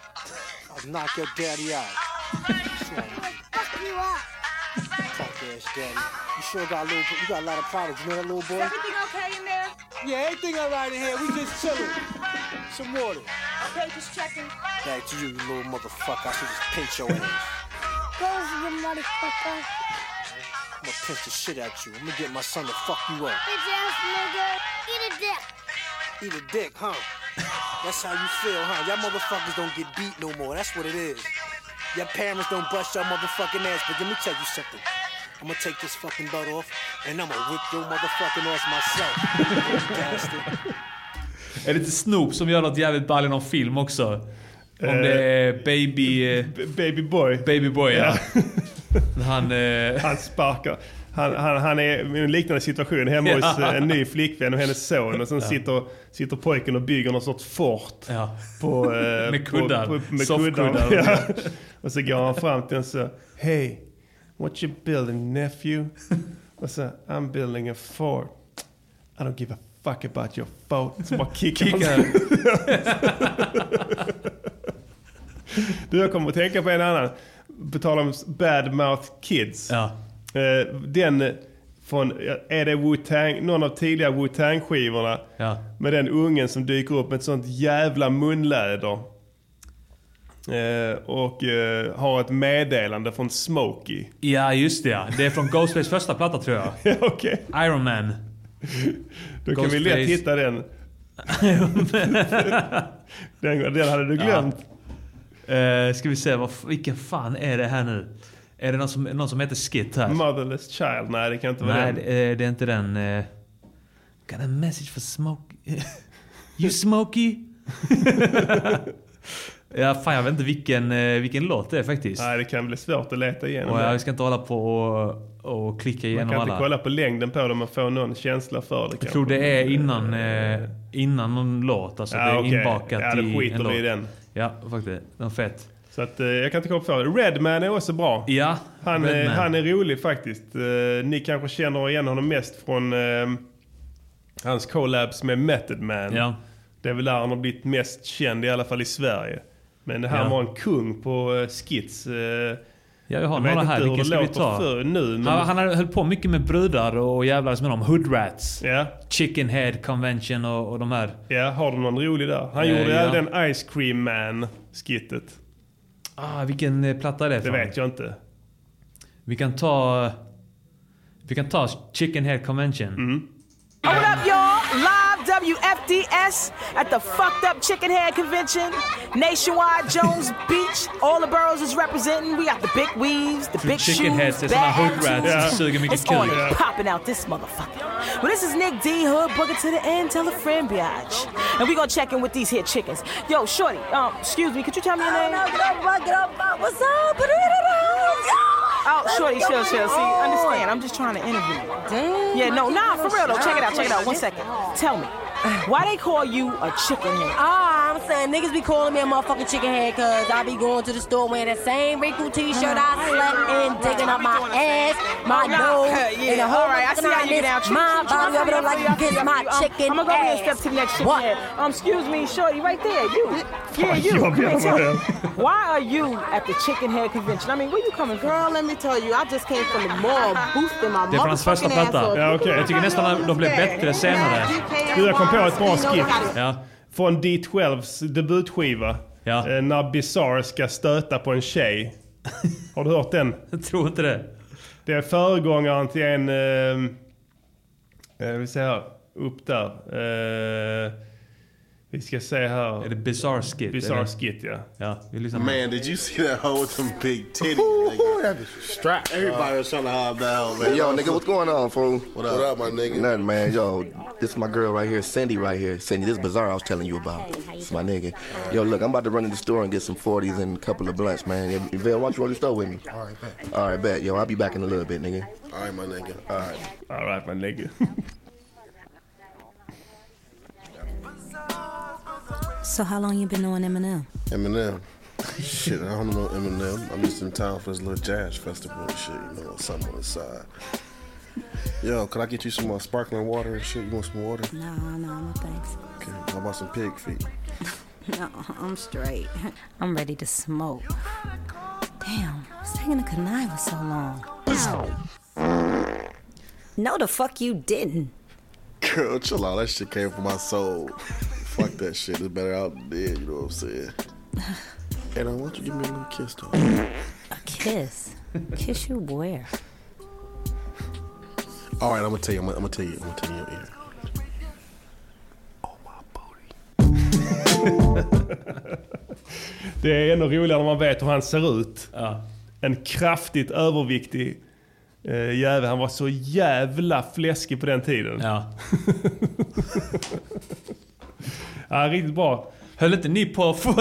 I'll knock your daddy out. Fuck you up. Ass daddy. You sure got a little, you got a lot of problems. You know that little boy? Everything okay in there? Yeah, everything all right in here. We just chilling. Some water. Okay, just checking. Back to you, you little motherfucker. I should just pinch your ass. Goes you motherfucker. I'm gonna pinch the shit out you. I'm gonna get my son to fuck you up. Bitch ass nigga. Eat a dick. Eat a dick, huh? That's how you feel, huh? Y'all motherfuckers don't get beat no more. That's what it is. Your parents don't bust your motherfucking ass. But let me tell you something. I'm gonna take this fucking butt off and I'm gonna whip your motherfucking ass myself. Är det inte Snoop som gör något jävligt ball i någon film också? Om Eh, det är Baby... Baby Boy. Baby Boy, ja. Han... Eh, Han sparkar. Han, han, han är i en liknande situation hemma hos Ja. eh, en ny flickvän och hennes son. Och sen Ja. sitter, sitter pojken och bygger någon sorts fort. På, eh, Med kuddar. På, på, med kuddar. Ja. Och så går han fram till en så. Hey, what you building nephew? och så, I'm building a fort. I don't give a fuck about your fort. Så bara kickar. Du, jag kommer att tänka på en annan. På tal om bad mouth kids. Eh, Den från, är det Wu-Tang, någon av tidiga Wu-Tang skivorna. Med den ungen som dyker upp med ett sånt jävla munläder. Eh, och eh, har ett meddelande från Smokey. ja, just det ja. Det är från Ghostface första platta tror jag. Ja, okej. Iron Man. Då kan vi lätt hitta den. den. Den hade du glömt. Uh, ska vi se, vad, vilken fan är det här nu? Är det någon som, någon som heter Skit här? Motherless Child? Nej, det kan inte vara Nej, den. det, eh, det är inte den. Uh, got a message for Smokey. you Smokey? Ja, fan jag vet inte vilken, eh, vilken låt det är faktiskt. Nej, det kan bli svårt att leta igenom Och det. jag ska inte hålla på och, och klicka Man igenom kan inte alla. kolla på längden på dem och få någon känsla för det Jag tror det är innan, eh, innan någon låt. Alltså Ja, det är okej. inbakat Ja, då i skiter en vi låt. i den. Ja, faktiskt. Den är fett. Så att, eh, jag kan inte komma på det. Redman är också bra. Ja, han, Redman. han är rolig faktiskt. Ni kanske känner igen honom mest från eh, hans collabs med Method Man. Ja. Det är väl där han har blivit mest känd, i alla fall i Sverige. Men han Ja. var en kung på eh, skits. Eh, Ja, jag har jag några här. Vilken det ska vi ta? För nu, men Han, han höll på mycket med brudar och jävlades med dem. Hoodrats. Ja. Chicken Head Convention och, och de här. Ja, har du någon rolig där? Han Eh, gjorde ja. den Ice Cream Man-skittet. Ah, vilken eh, platta är det Det från? vet jag inte. Vi kan ta... Vi kan ta Chicken Head Convention. Mm. WFDS at the Fucked Up Chicken Head Convention. Nationwide Jones Beach. All the boroughs is representing. We got the big weaves, the big Chicken shoes, heads är bad såna hood rats attitudes. som suger mycket It's on kuk. and popping out this motherfucker. Well, this is Nick D. Hood, booking to the end, tell a friend, biatch. And we gonna check in with these here chickens. Yo, shorty, um, excuse me, could you tell me your name? get up, get up, what's up? Oh, shorty, chill, chill. See, understand, I'm just trying to interview you. Damn. Yeah, no, nah, for real though. Check it out, check it out. One second. Tell me, why they call you a chicken head? Ah, I'm saying niggas be calling me a motherfucking chicken head cause I be going to the store wearing that same Riku t-shirt I slept in, digging up my ass, my Oh, nose, yeah, and the whole all right, I see how you get out. My body over there like you kiss my chicken I'm gonna go over here and ass. step to the next chicken What? head. Um, excuse me, shorty, right there, you. Yeah, you. you, Come here, I'm tell me. over Why are you at the chicken head convention? I mean, where you coming from? Girl, let me tell you, I just came from the mall boosting my Det är från hans första motherfucking ass platta. off. Ja, okej. Jag tycker nästan att de blev bättre senare. Du, jag kom på ett bra skit. Ja. Från D12s debutskiva. Ja. Eh, När Bizarre ska stöta på en tjej. Har du hört den? Jag tror inte det. Det är föregångaren till en... Eh, eh, vi ser här. Upp där. Eh, vi ska se här. Är det Bizarre Skit? Bizarre eller? Skit, ja. Ja, vi lyssnar på Man, did you see that hoe with them big titties? nigga? that strapped. Everybody was trying to hob that hoe, man. Yo, nigga, what's going on, fool? What up? What up, my nigga? Nothing, man. Yo, this is my girl right here, Cindy right here. Cindy, this bazaar I was telling you about. It's my nigga. Yo, look, I'm about to run in the store and get some 40s and a couple of blunts, man. Yo, Vail, why don't you roll the store with me? All right, bet. All right, bet. Yo, I'll be back in a little bit, nigga. All right, my nigga. All right. All right, my nigga. So how long you been knowing Eminem? Eminem. shit, I don't know Eminem. I'm just in town for this little jazz festival and shit, you know, something on the side. Yo, could I get you some uh, sparkling water and shit? You want some water? No, no, no thanks. Okay, how about some pig feet? No, I'm straight. I'm ready to smoke. Damn, what's taking the connive so long? No, the fuck you didn't. Girl, chill out. That shit came from my soul. Fuck that shit. It's better out than dead, you know what I'm saying? Now, why don't you give me a little kiss, though? A kiss? Kiss you where? All right, I'm gonna tell you. I'm gonna, I'm gonna tell you. I'm gonna tell you ear. Det är ännu roligare när man vet hur han ser ut. En kraftigt överviktig uh, jävel. Han var så jävla fläskig på den tiden. Ja. ja, riktigt bra. Höll inte ni på att få,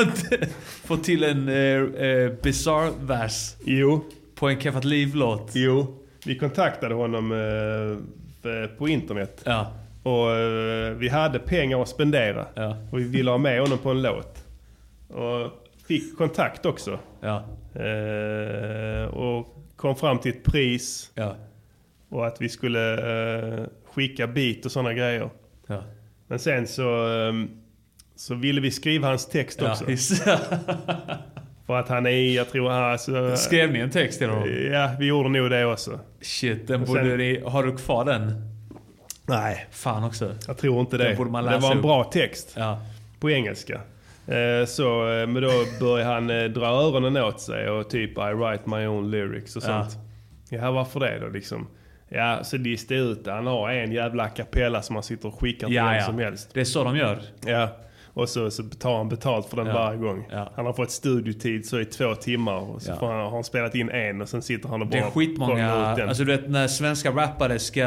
få till en eh, eh, bizarre vers? Jo. På en Keffat Liv-låt? Jo. Vi kontaktade honom eh, f- på internet. Ja. Och eh, vi hade pengar att spendera. Ja. Och vi ville ha med honom på en låt. Och fick kontakt också. Ja. Eh, och kom fram till ett pris. Ja. Och att vi skulle eh, skicka beat och sådana grejer. Men sen så, eh, så ville vi skriva hans text Ja, också. det. För att han är, jag tror han... Alltså, Skrev ni en text till honom? Ja, vi gjorde nog det också. Shit, den borde sen- ni... Har du kvar den? Nej. Fan också. Jag tror inte det. Den borde man det läsa var en bra text. Ja. På engelska. Eh, Så, eh, men då började han eh, dra öronen åt sig och typ I write my own lyrics och Ja. sånt. Ja, varför det då liksom? Ja, så lista ut det. Han har en jävla a cappella som han sitter och skickar till Ja, vem ja. som helst. Det är så de gör. Ja. Och så, så tar han betalt för den Ja. varje gång. Ja. Han har fått studiotid så i två timmar och så Ja. får han, har han spelat in en och sen sitter han och Det bara är skitmånga, plockar ut den. alltså du vet när svenska rappare ska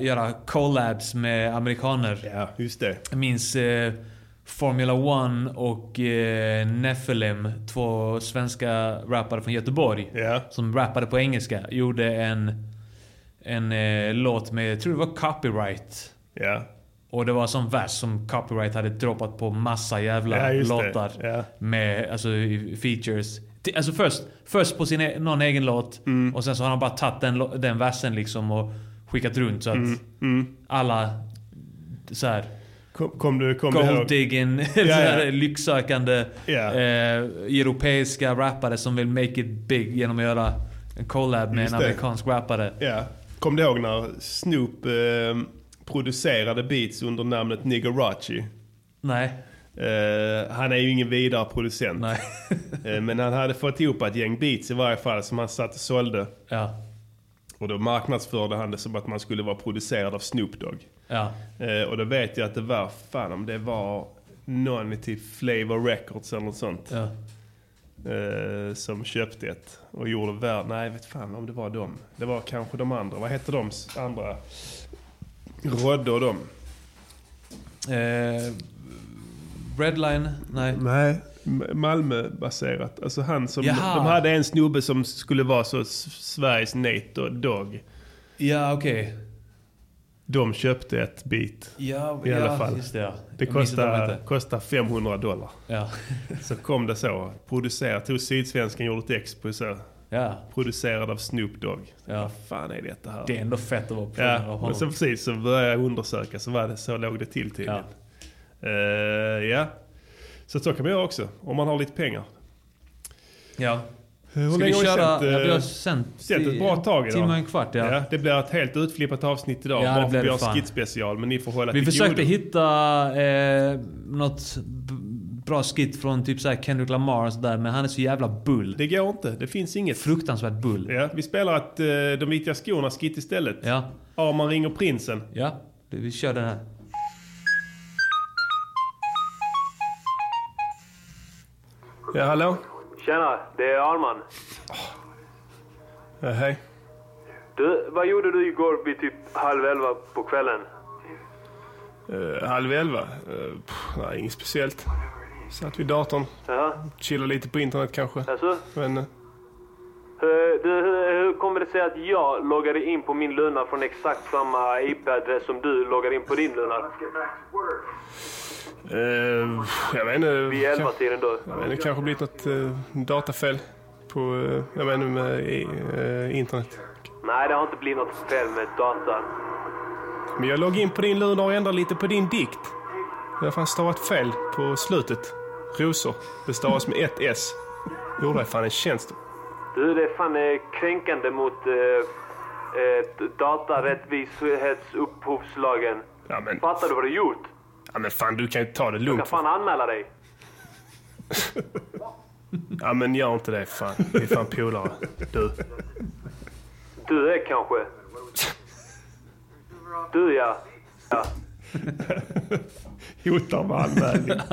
göra collabs med amerikaner. Ja, just det. Jag minns eh, Formula One och eh, Nephilim, två svenska rappare från Göteborg. Som rappade på engelska. Gjorde en, en eh, låt med, jag tror det var copyright. Ja. Och det var sån vers som copyright hade droppat på massa jävla Ja, låtar. Ja. Med alltså, features. Alltså först, först på sin e- någon egen låt Mm. och sen så har han bara tagit den, den versen liksom och skickat runt så att Mm, mm. alla så här, Kom, kom du, kom gold-digging, Ja, ja. lycksökande Ja. eh, europeiska rappare som vill make it big genom att göra en collab med Just en det. amerikansk rappare. Ja. Kom du ihåg när Snoop eh, producerade beats under namnet Nigarachi? Nej. Eh, han är ju ingen vidare producent. Nej. Eh, men han hade fått ihop ett gäng beats i varje fall som han satt och sålde. Ja. Och då marknadsförde han det som att man skulle vara producerad av Snoop Dogg. Ja. Eh, och då vet jag att det var, fan om det var någon till Flavor Records eller något sånt. Ja. Som köpte ett och gjorde värd. Nej, vet fan om det var dem. Det var kanske de andra. Vad hette de andra? Rodde och dem. Eh, Redline? Nej. Nej, Malmö-baserat. Alltså han som... Jaha. De hade en snubbe som skulle vara så Sveriges Nate Dogg. Ja, okej. De köpte ett beat. Ja, I alla ja, fall. just det, ja. Det Jag minns inte vad de kostar, hette. kostar 500 dollar. Ja. så kom det så. Producerat. Tog Sydsvenskan gjorde ett ex på så. Ja. Producerad av Snoop Dogg. Ja. Vad fan är detta här? Det är ändå fett att vara producerad av Ja, honom. och så precis så började jag undersöka så var det så låg det till tydligen. Ja. ja. Så så kan man göra också. Om man har lite pengar. Ja. Hur Ska vi köra? sänt, Ja, vi har eh, sänt sänt ett bra tag idag. timme och en kvart, ja. Det blir ett helt utflippat avsnitt idag. Ja, det blir det fan. skitspecial. Men ni får hålla Vi försökte godo. hitta eh, något bra skit från typ så här Kendrick Lamar och sådär, men han är så jävla bull. Det går inte. Det finns inget. Fruktansvärt bull. Ja, vi spelar att eh, De vita skorna skit istället. Ja. Arman ringer prinsen. Ja, vi kör den här. Ja, hallå? Tjena, det är Arman. Ja, hej. Du, vad gjorde du igår vid typ halv elva på kvällen? Uh, halv elva? Uh, pff, nej, inget speciellt. Satt vid datorn. Ja. Chillade lite på internet kanske. Alltså? Men, eh, Hur, du, hur, hur kommer det sig att jag loggade in på min Luna från exakt samma IP-adress som du loggade in på din Luna? eh, jag vet inte. Vid elva tiden då? Jag vet inte, det kanske blivit något uh, datafel på, uh, jag vet inte, med eh, internet. Nej, det har inte blivit något fel med datan. Men jag loggade in på din Luna och ändrade lite på din dikt. Det har fan stavat fel på slutet. Rosor. Det stavas med ett S. Gjorde jag fan en tjänst. Du, det är fan eh, kränkande mot eh, eh, datarättvishetsupphovslagen. Ja, men, Fattar du vad du gjort? ja, men fan du kan ju ta det Jag kan lugnt. fan anmäla dig. Ja men gör inte det fan. Vi är fan polare. Du. Du är kanske. Du ja. ja. Hotar med anmälning.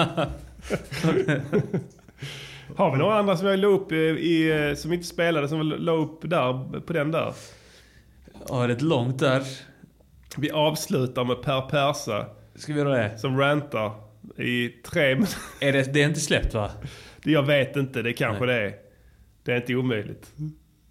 Har vi några andra som jag la upp i, i, som inte spelade, som la upp där, på den där? Ja, det är ett långt där. Vi avslutar med Per Persa. Ska vi göra det? Som rantar i tre minuter. Är det, det är inte släppt va? Det- Jag vet inte, det kanske det är. Det är inte omöjligt.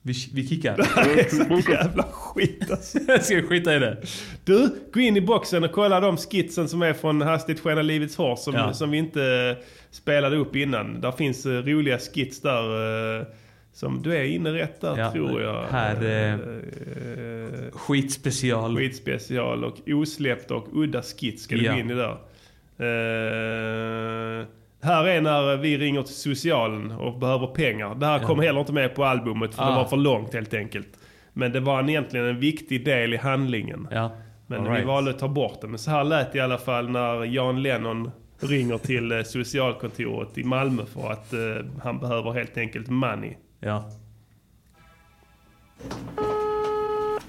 Vi, vi kickar. Det är så jävla skit alltså. Ska vi skita i det? Du, gå in i boxen och kolla de skitsen som är från Hastigt skena livets fars som, Ja. som vi inte spelade upp innan. Där finns eh, roliga skits där. eh, som du är inne rätt där Ja, tror jag. här, eh, Eh, Skitspecial. Skitspecial och osläppta och udda skits ska du Ja. gå in i där. Eh, här är när vi ringer till socialen och behöver pengar. Det här Ja. kom heller inte med på albumet för det Ah. var för långt helt enkelt. Men det var en, egentligen en viktig del i handlingen. Ja. Men All vi right. valde att ta bort den. Men så här lät det i alla fall när Jan Lennon ringer till eh, socialkontoret i Malmö för att eh, han behöver helt enkelt money. Ja.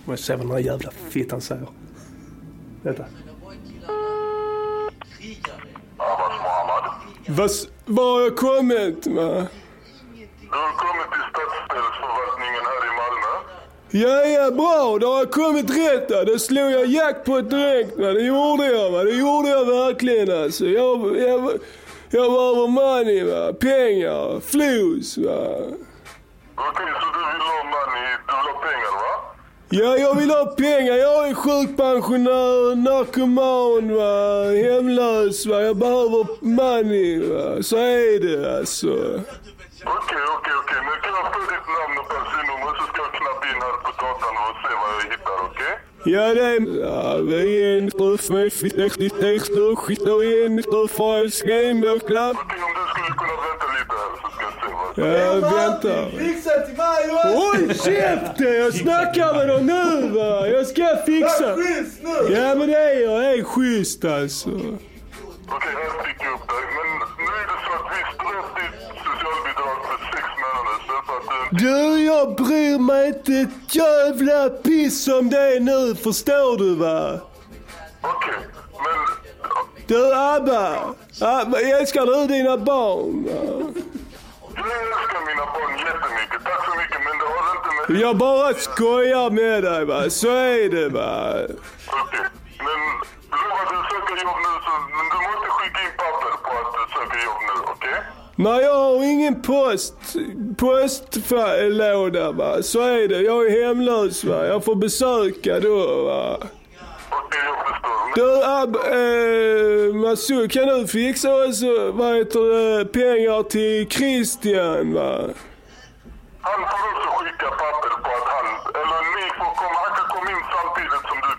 Men se vad den här jävla fittan säger. Vänta. Har jag kommit med? Du har kommit till stadsdelsförvaltningen här i Malmö. Ja, ja, bra. Då har jag kommit rätt. Då slog jag jackpot direkt. Va? Det gjorde jag. Va? Det gjorde jag verkligen alltså. Jag, jag, jag behöver money, va? pengar, flos. Va? Okej, så du vill ha money, du vill ha pengar va? Ja, jag vill ha pengar. Jag är sjukpensionär, narkoman, va? hemlös. Va? Jag behöver money. Va? Så är det alltså. Okej, okej, okej. Men kan jag få ditt namn och personnummer så ska jag knappa in här på datorn och se vad jag hittar, okej? Okay? Ja, vi är en truff med fitt text och. Okej, om du skulle kunna vänta lite här så ska jag se vad Ja, vänta. Fixa till mig Håll käften! Jag snackar med dem nu va! Jag ska fixa. Ja men det är jag. är schysst alltså. Okej, här fick jag upp dig. Men nu är det så att vi ströp ditt socialbidrag för sex månader sedan för att du jag bryr mig inte ett jävla piss om det nu, förstår du va? Okej, men Du Abba, Abba älskar du dina barn? Va? jag älskar mina barn jättemycket. Tack så mycket, men det har inte med... Jag bara skojar med dig va, så är det va. Okej, men lova du söker jobb nu så... Men du måste skicka in papper på att du söker jobb nu? Nej, jag har ingen post, postlåda va. Så är det. Jag är hemlös va. Jag får besöka då va. Du Ab, eh, Masud, kan du fixa oss, vad heter det, pengar till Christian va? Han får också skicka papper på att han... Eller ni får komma... Han kan komma in samtidigt som du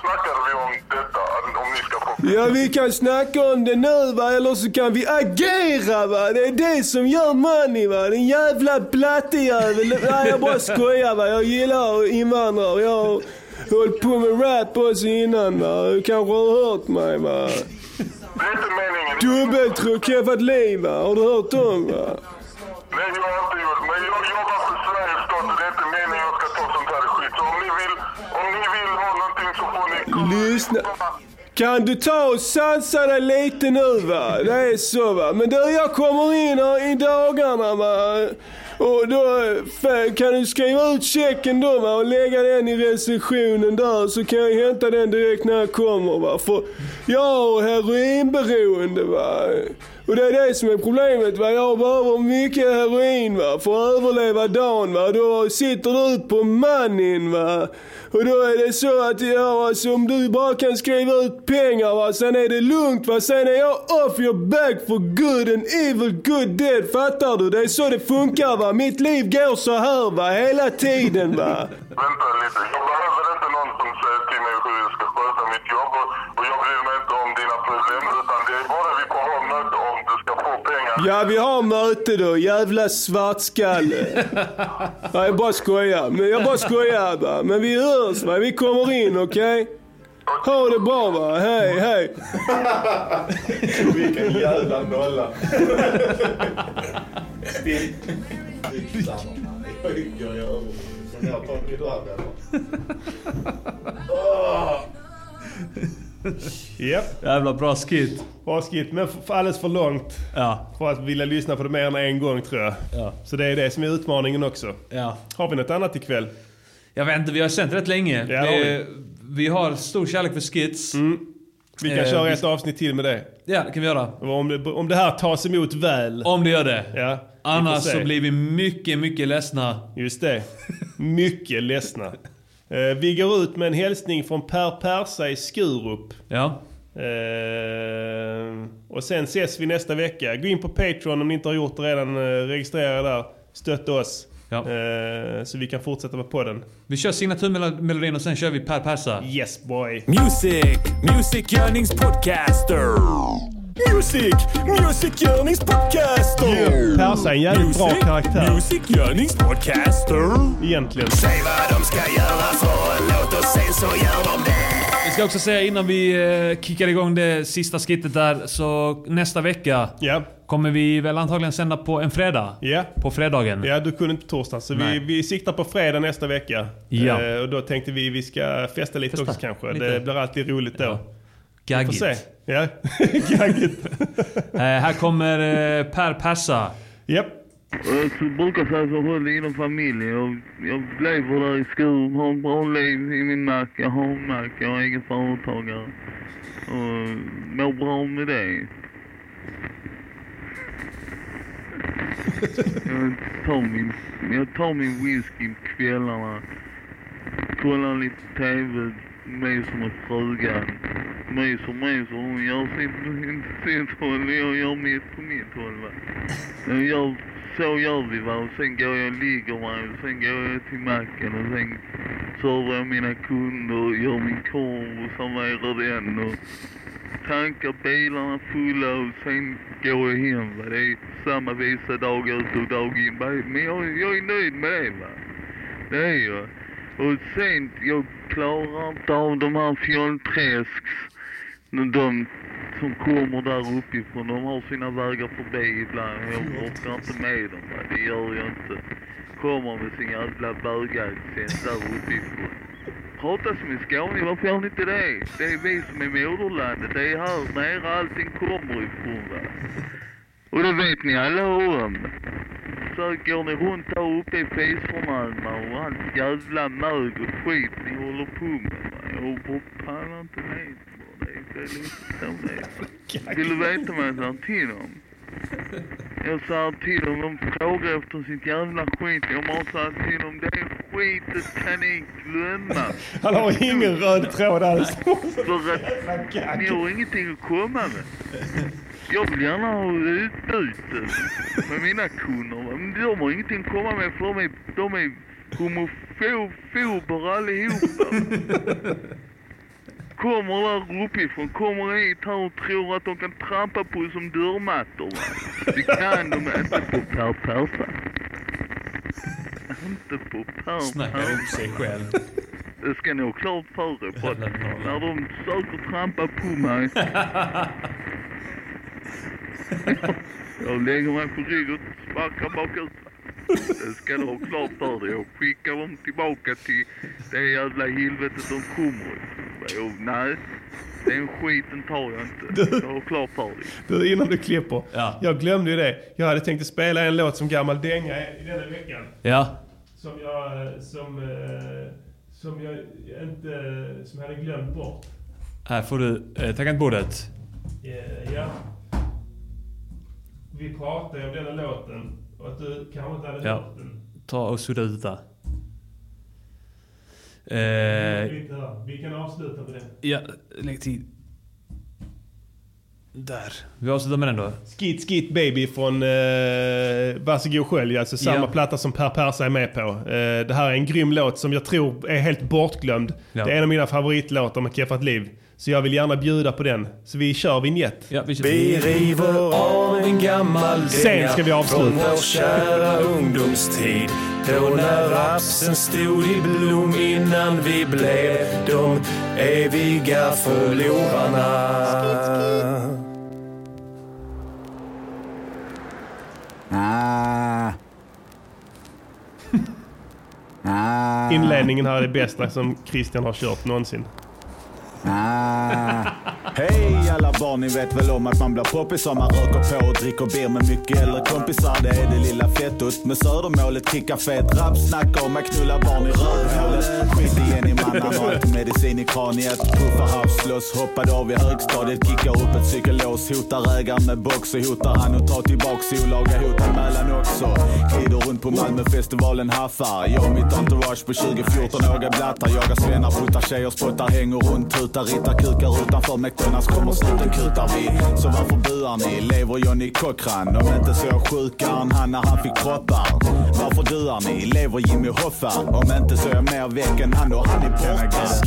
snackar vi om detta. Om ni ska få... Ja, vi kan snacka om det nu va, eller så kan vi agera va. Det är det som gör money va. Den jävla blattejävel. Nej, jag bara skojar va. Jag gillar invandrare. Jag har hållit på med rap också innan va. Du kanske har hört mig va. Det är inte meningen. Dubbeltruck Kefadlin va. Har du hört dem va? Nej, jag har inte gjort. Men jag jobbar för Sveriges stat och det är inte meningen jag ska ta sånt ni vill ha någonting så får ni... Lyssna. Kan du ta och sansa dig lite nu va? Det är så va. Men du, jag kommer in här i dagarna va. Och då kan du skriva ut checken då va och lägga den i receptionen där så kan jag hämta den direkt när jag kommer va. För jag har heroinberoende va. Och det är det som är problemet va. Jag behöver mycket heroin va för att överleva dagen va. Då sitter du på mannen va. Och då är det så att ja, alltså, om du bara kan skriva ut pengar va, sen är det lugnt va. Sen är jag off your back for good and evil good dead. Fattar du? Det är så det funkar va. Mitt liv går så här va, hela tiden va. Vänta lite. Jag behöver inte någon som säger till mig hur jag ska sköta mitt jobb. Och, jag bryr mig inte om dina problem. Utan det är bara vi får ha möte om du ska få pengar. Ja, vi har möte då. Jävla svartskalle. Nej, jag bara skojar. Men jag bara skojar va. Men vi hörs va. Vi kommer in, okej? Ha det bra va. Hej, hej. Vilken jävla nolla. Japp. Jävla bra skit. Bra skit, men alldeles för långt. Ja. För att vilja lyssna på det mer än en gång tror jag. Ja. Så det är det som är utmaningen också. Ja. Har vi något annat ikväll? Jag vet inte, vi har sänt rätt länge. Ja, har vi, vi har stor kärlek för skits. Vi kan Eh, köra vi- ett avsnitt till med det. Ja, det kan vi göra. Om det, om det här tas emot väl. Om det gör det. Ja, vi Annars så blir vi mycket, mycket ledsna. Just det. Mycket ledsna. Eh, vi går ut med en hälsning från Per Persa i Skurup. Ja. Eh, och sen ses vi nästa vecka. Gå in på Patreon om ni inte har gjort det redan. Eh, registrera er där. Stötta oss. Eh, så vi kan fortsätta med podden. Vi kör signaturmelodin och sen kör vi Per Persa. Yes boy. Music, musikgörningspodcaster. Music, musikgörningspodcaster. Yeah. Persa är en jävligt bra karaktär. Musikgörningspodcaster. Egentligen. Säg vad de ska göra för en låt och sen så gör de det. Vi ska också säga innan vi eh, kickar igång det sista skittet där, så nästa vecka kommer vi väl antagligen sända på en fredag. Ja. På fredagen. Ja, du kunde inte torsdagen. Så vi, vi siktar på fredag nästa vecka. Ja. Eh, och då tänkte vi vi ska festa lite Festa också kanske. lite. Det blir alltid roligt då. Gaggigt. Ja, gaggigt. Eh, här kommer eh, Per Persa. Japp. Jag brukar säga så håll dig inom familjen. Jag, jag lever där i Skurup, har ett bra liv i min mack. Jag har en mack, jag är egen företagare. Och mår bra med det. Jag tar min, jag tar min whisky på kvällarna. Kollar lite TV, myser med frugan. Myser, myser. Hon gör sitt, sitt håll, och jag gör mitt på mitt håll va. Jag så gör vi va. Och sen går jag och ligger mig. Och sen går jag till macken och sen servar jag mina kunder, gör min korv och serverar den. Och tankar bilarna fulla och sen går jag hem va. Det är samma visa dag ut och dag in. Men jag, jag är nöjd med det va. Det är jag. Och sen, jag klarar inte av de här fjollträsks. De som kommer där uppifrån, de har sina vägar förbi ibland. Jag orkar inte med dem. Det gör jag inte. Kommer med sin jävla bögaccent där uppifrån. Prata som en skåning, varför gör ni inte det? Det är vi som är moderlandet. Det är här nere allting kommer ifrån va. Och det vet ni alla om. Så går ni runt där uppe i fisförnamna och allt jävla mög och skit ni håller på med. Jag pallar inte med. Det är- Det är lite så det är. Vill du veta vad jag sa till dem? Jag sa till dem, de frågar efter sitt jävla skit. Jag bara sa till dem, det skitet kan ni glömma. Han har ingen röd tråd alls. För att ni har ingenting att komma med. Jag vill gärna ha utbyte med mina kunder. Men de har ingenting att komma med för de är, de är homofober allihopa. Kommer där uppifrån, kommer hit här och tror att de kan trampa på som dörrmattor. Det kan de inte på Per Persa. Inte på Per Snackar upp sig själv. Det ska ni ha klart för er. Att när de försöker trampa på mig. jag lägger mig på rygg och sparkar bakut. Det ska du ha klart för dig. Jag skickar dem tillbaka till det jävla helvetet de kommer ifrån. Och Nej, den skiten tar jag inte. Jag har klart för dig. Du, innan du klipper. Jag glömde ju det. Jag hade tänkt att spela en låt som gammal dänga i denna veckan. Ja. Som jag, eh, som, eh, som jag inte, som jag hade glömt bort. Här får du eh, tangentbordet. Eh, Ja. Vi pratade om denna låten och att du kanske inte hade Ja. Ta och sudda ut det. Eh. Vi kan avsluta med det. ja, lägg till. Där. Vi avslutar med den då. Skit Skit Baby från eh, Varsågod skölj, alltså samma Ja. platta som Per Persa är med på. Eh, det här är en grym låt som jag tror är helt bortglömd. Ja. Det är en av mina favoritlåtar med Keffat Liv. Så jag vill gärna bjuda på den. Så vi kör vignett. Vi river av en gammal Sen ska vi avsluta. Från vår kära ungdomstid. Då när rapsen stod i blom innan vi blev de eviga förlorarna. Ah. Ah. Inledningen här är det bästa som Christian har kört någonsin. Ah. Hej alla barn, ni vet väl om att man blir poppis om man röker på och dricker beer med mycket äldre kompisar. Det är det lilla fettot med Södermålet. Kickar fet rap, snackar om att knulla barn i rövhålet. Skit igen i mannen och medicin i kraniet. Puffar havsloss, hoppade av i högstadiet. Kickar upp ett cykellås, hotar ägaren med box. och hotar han att ta tillbaks olaga hotanmälan också. Glider runt på Malmöfestivalen haffar. Jag och mitt entourage på 2014 åga blattar. Jagar svennar, puttar tjejer, spottar, hänger runt, tutar, ritar kukar utanför McDonalds. Kommer snuten kutar vi. Så varför buar ni? Lever Johnny Cochran? Om inte så är sjukare än han när han fick proppar. Varför duar ni? Lever Jimmy Hoffa? Om inte så är jag mer väck än han och han är borta.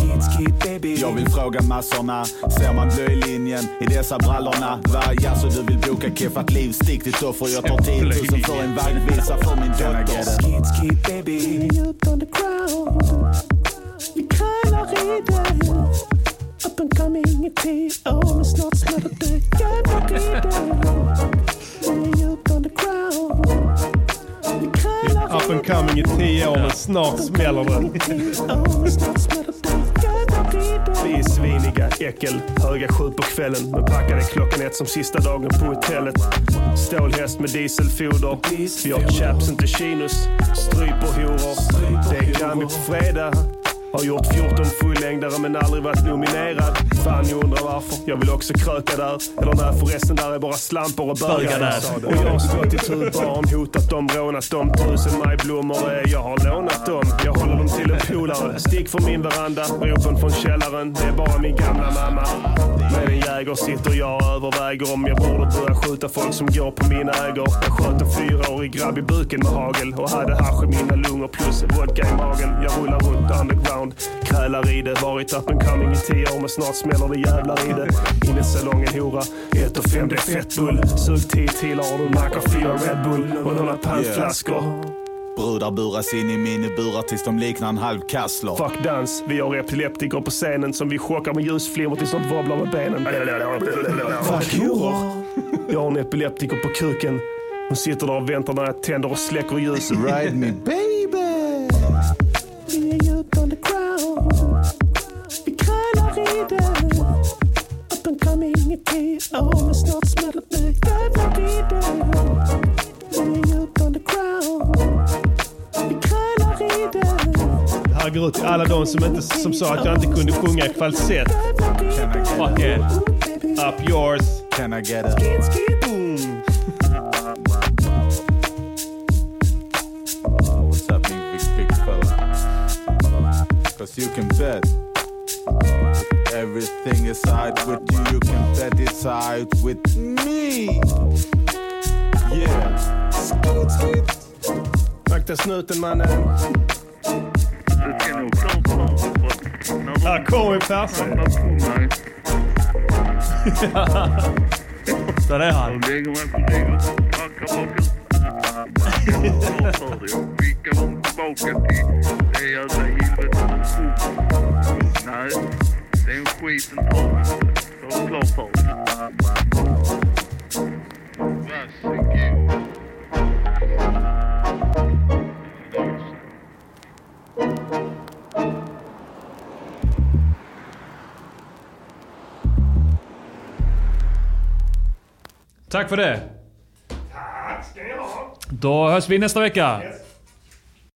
Jag vill fråga massorna, ser man blå i linjen i dessa brallorna? Va, jaså du vill boka keffat liv? Stick ditt offer, jag tar 10 000 för en vaggvisa för min dotter. baby. Ut on the ground. Vi krölar i det. Up and coming i T.O. Men snart smäller det jävla i det. Vi är ut on the ground. Vi krölar Up and coming i tio år men snart smäller det. Vi är sviniga, äckel, höga sju på kvällen. Men packade klockan ett som sista dagen på hotellet. Stålhäst med dieselfoder. Vi har chaps, inte chinos. Stryper horor. Det är Grammy på fredag. Har gjort 14 fullängdare men aldrig varit nominerad. Fan jag undrar varför. Jag vill också kröka där. Eller nej förresten där är bara slampor och bögar. Där. Och jag har stått i tur barn, hotat dem, rånat dem. Tusen majblommor eh, jag har lånat dem. Jag håller dem till en polare. Stick från min veranda, ropen från källaren. Det är bara min gamla mamma. Med en jäger sitter jag och överväger om jag borde börja skjuta folk som går på mina ägor. Jag sköt en fyraårig grabb i buken med hagel och hade hasch i mina lungor plus vodka i magen. Jag rullar runt underground, krälar i det. Varit up and coming i tio år men snart smäller det jävlar i det. In i salongen hora, ett och fem det är fett bull. Sug tio till har du mackar, fyra Red Bull och några pantflaskor. Brudar buras in i miniburar tills de liknar en halv kassler. Fuck dans, vi har epileptiker på scenen som vi chockar med ljusflimmer tills de wobblar med benen. Fuck horor. Jag har en epileptiker på kuken. Hon sitter där och väntar när jag tänder och släcker ljuset. Ride me baby. I T.O. Men snart smäller det jävla i det. Vi är ut on the ground. Vi krölar i det. Det här går ut till alla de som, inte, som sa att jag inte kunde sjunga i falsett. Fuck it. Up yours. Can I get a... Oh, what's happening, big, big fella? Cause you can bet. If everything is side with you, you can bet it's side with me. Yeah. Scoot, scoot. Akta snuten mannen. Det ska nog klart vara för att när de Här kommer farsan. hamnar på mig Där är han. så lägger mig på ryggen och backar bakut. Klart för det. Jag skickar dem tillbaka till det jävla helvetet som stod. Nej, den skiten dig. Varsågod. Tack för det. Tack ska ni ha. Då hörs vi nästa vecka.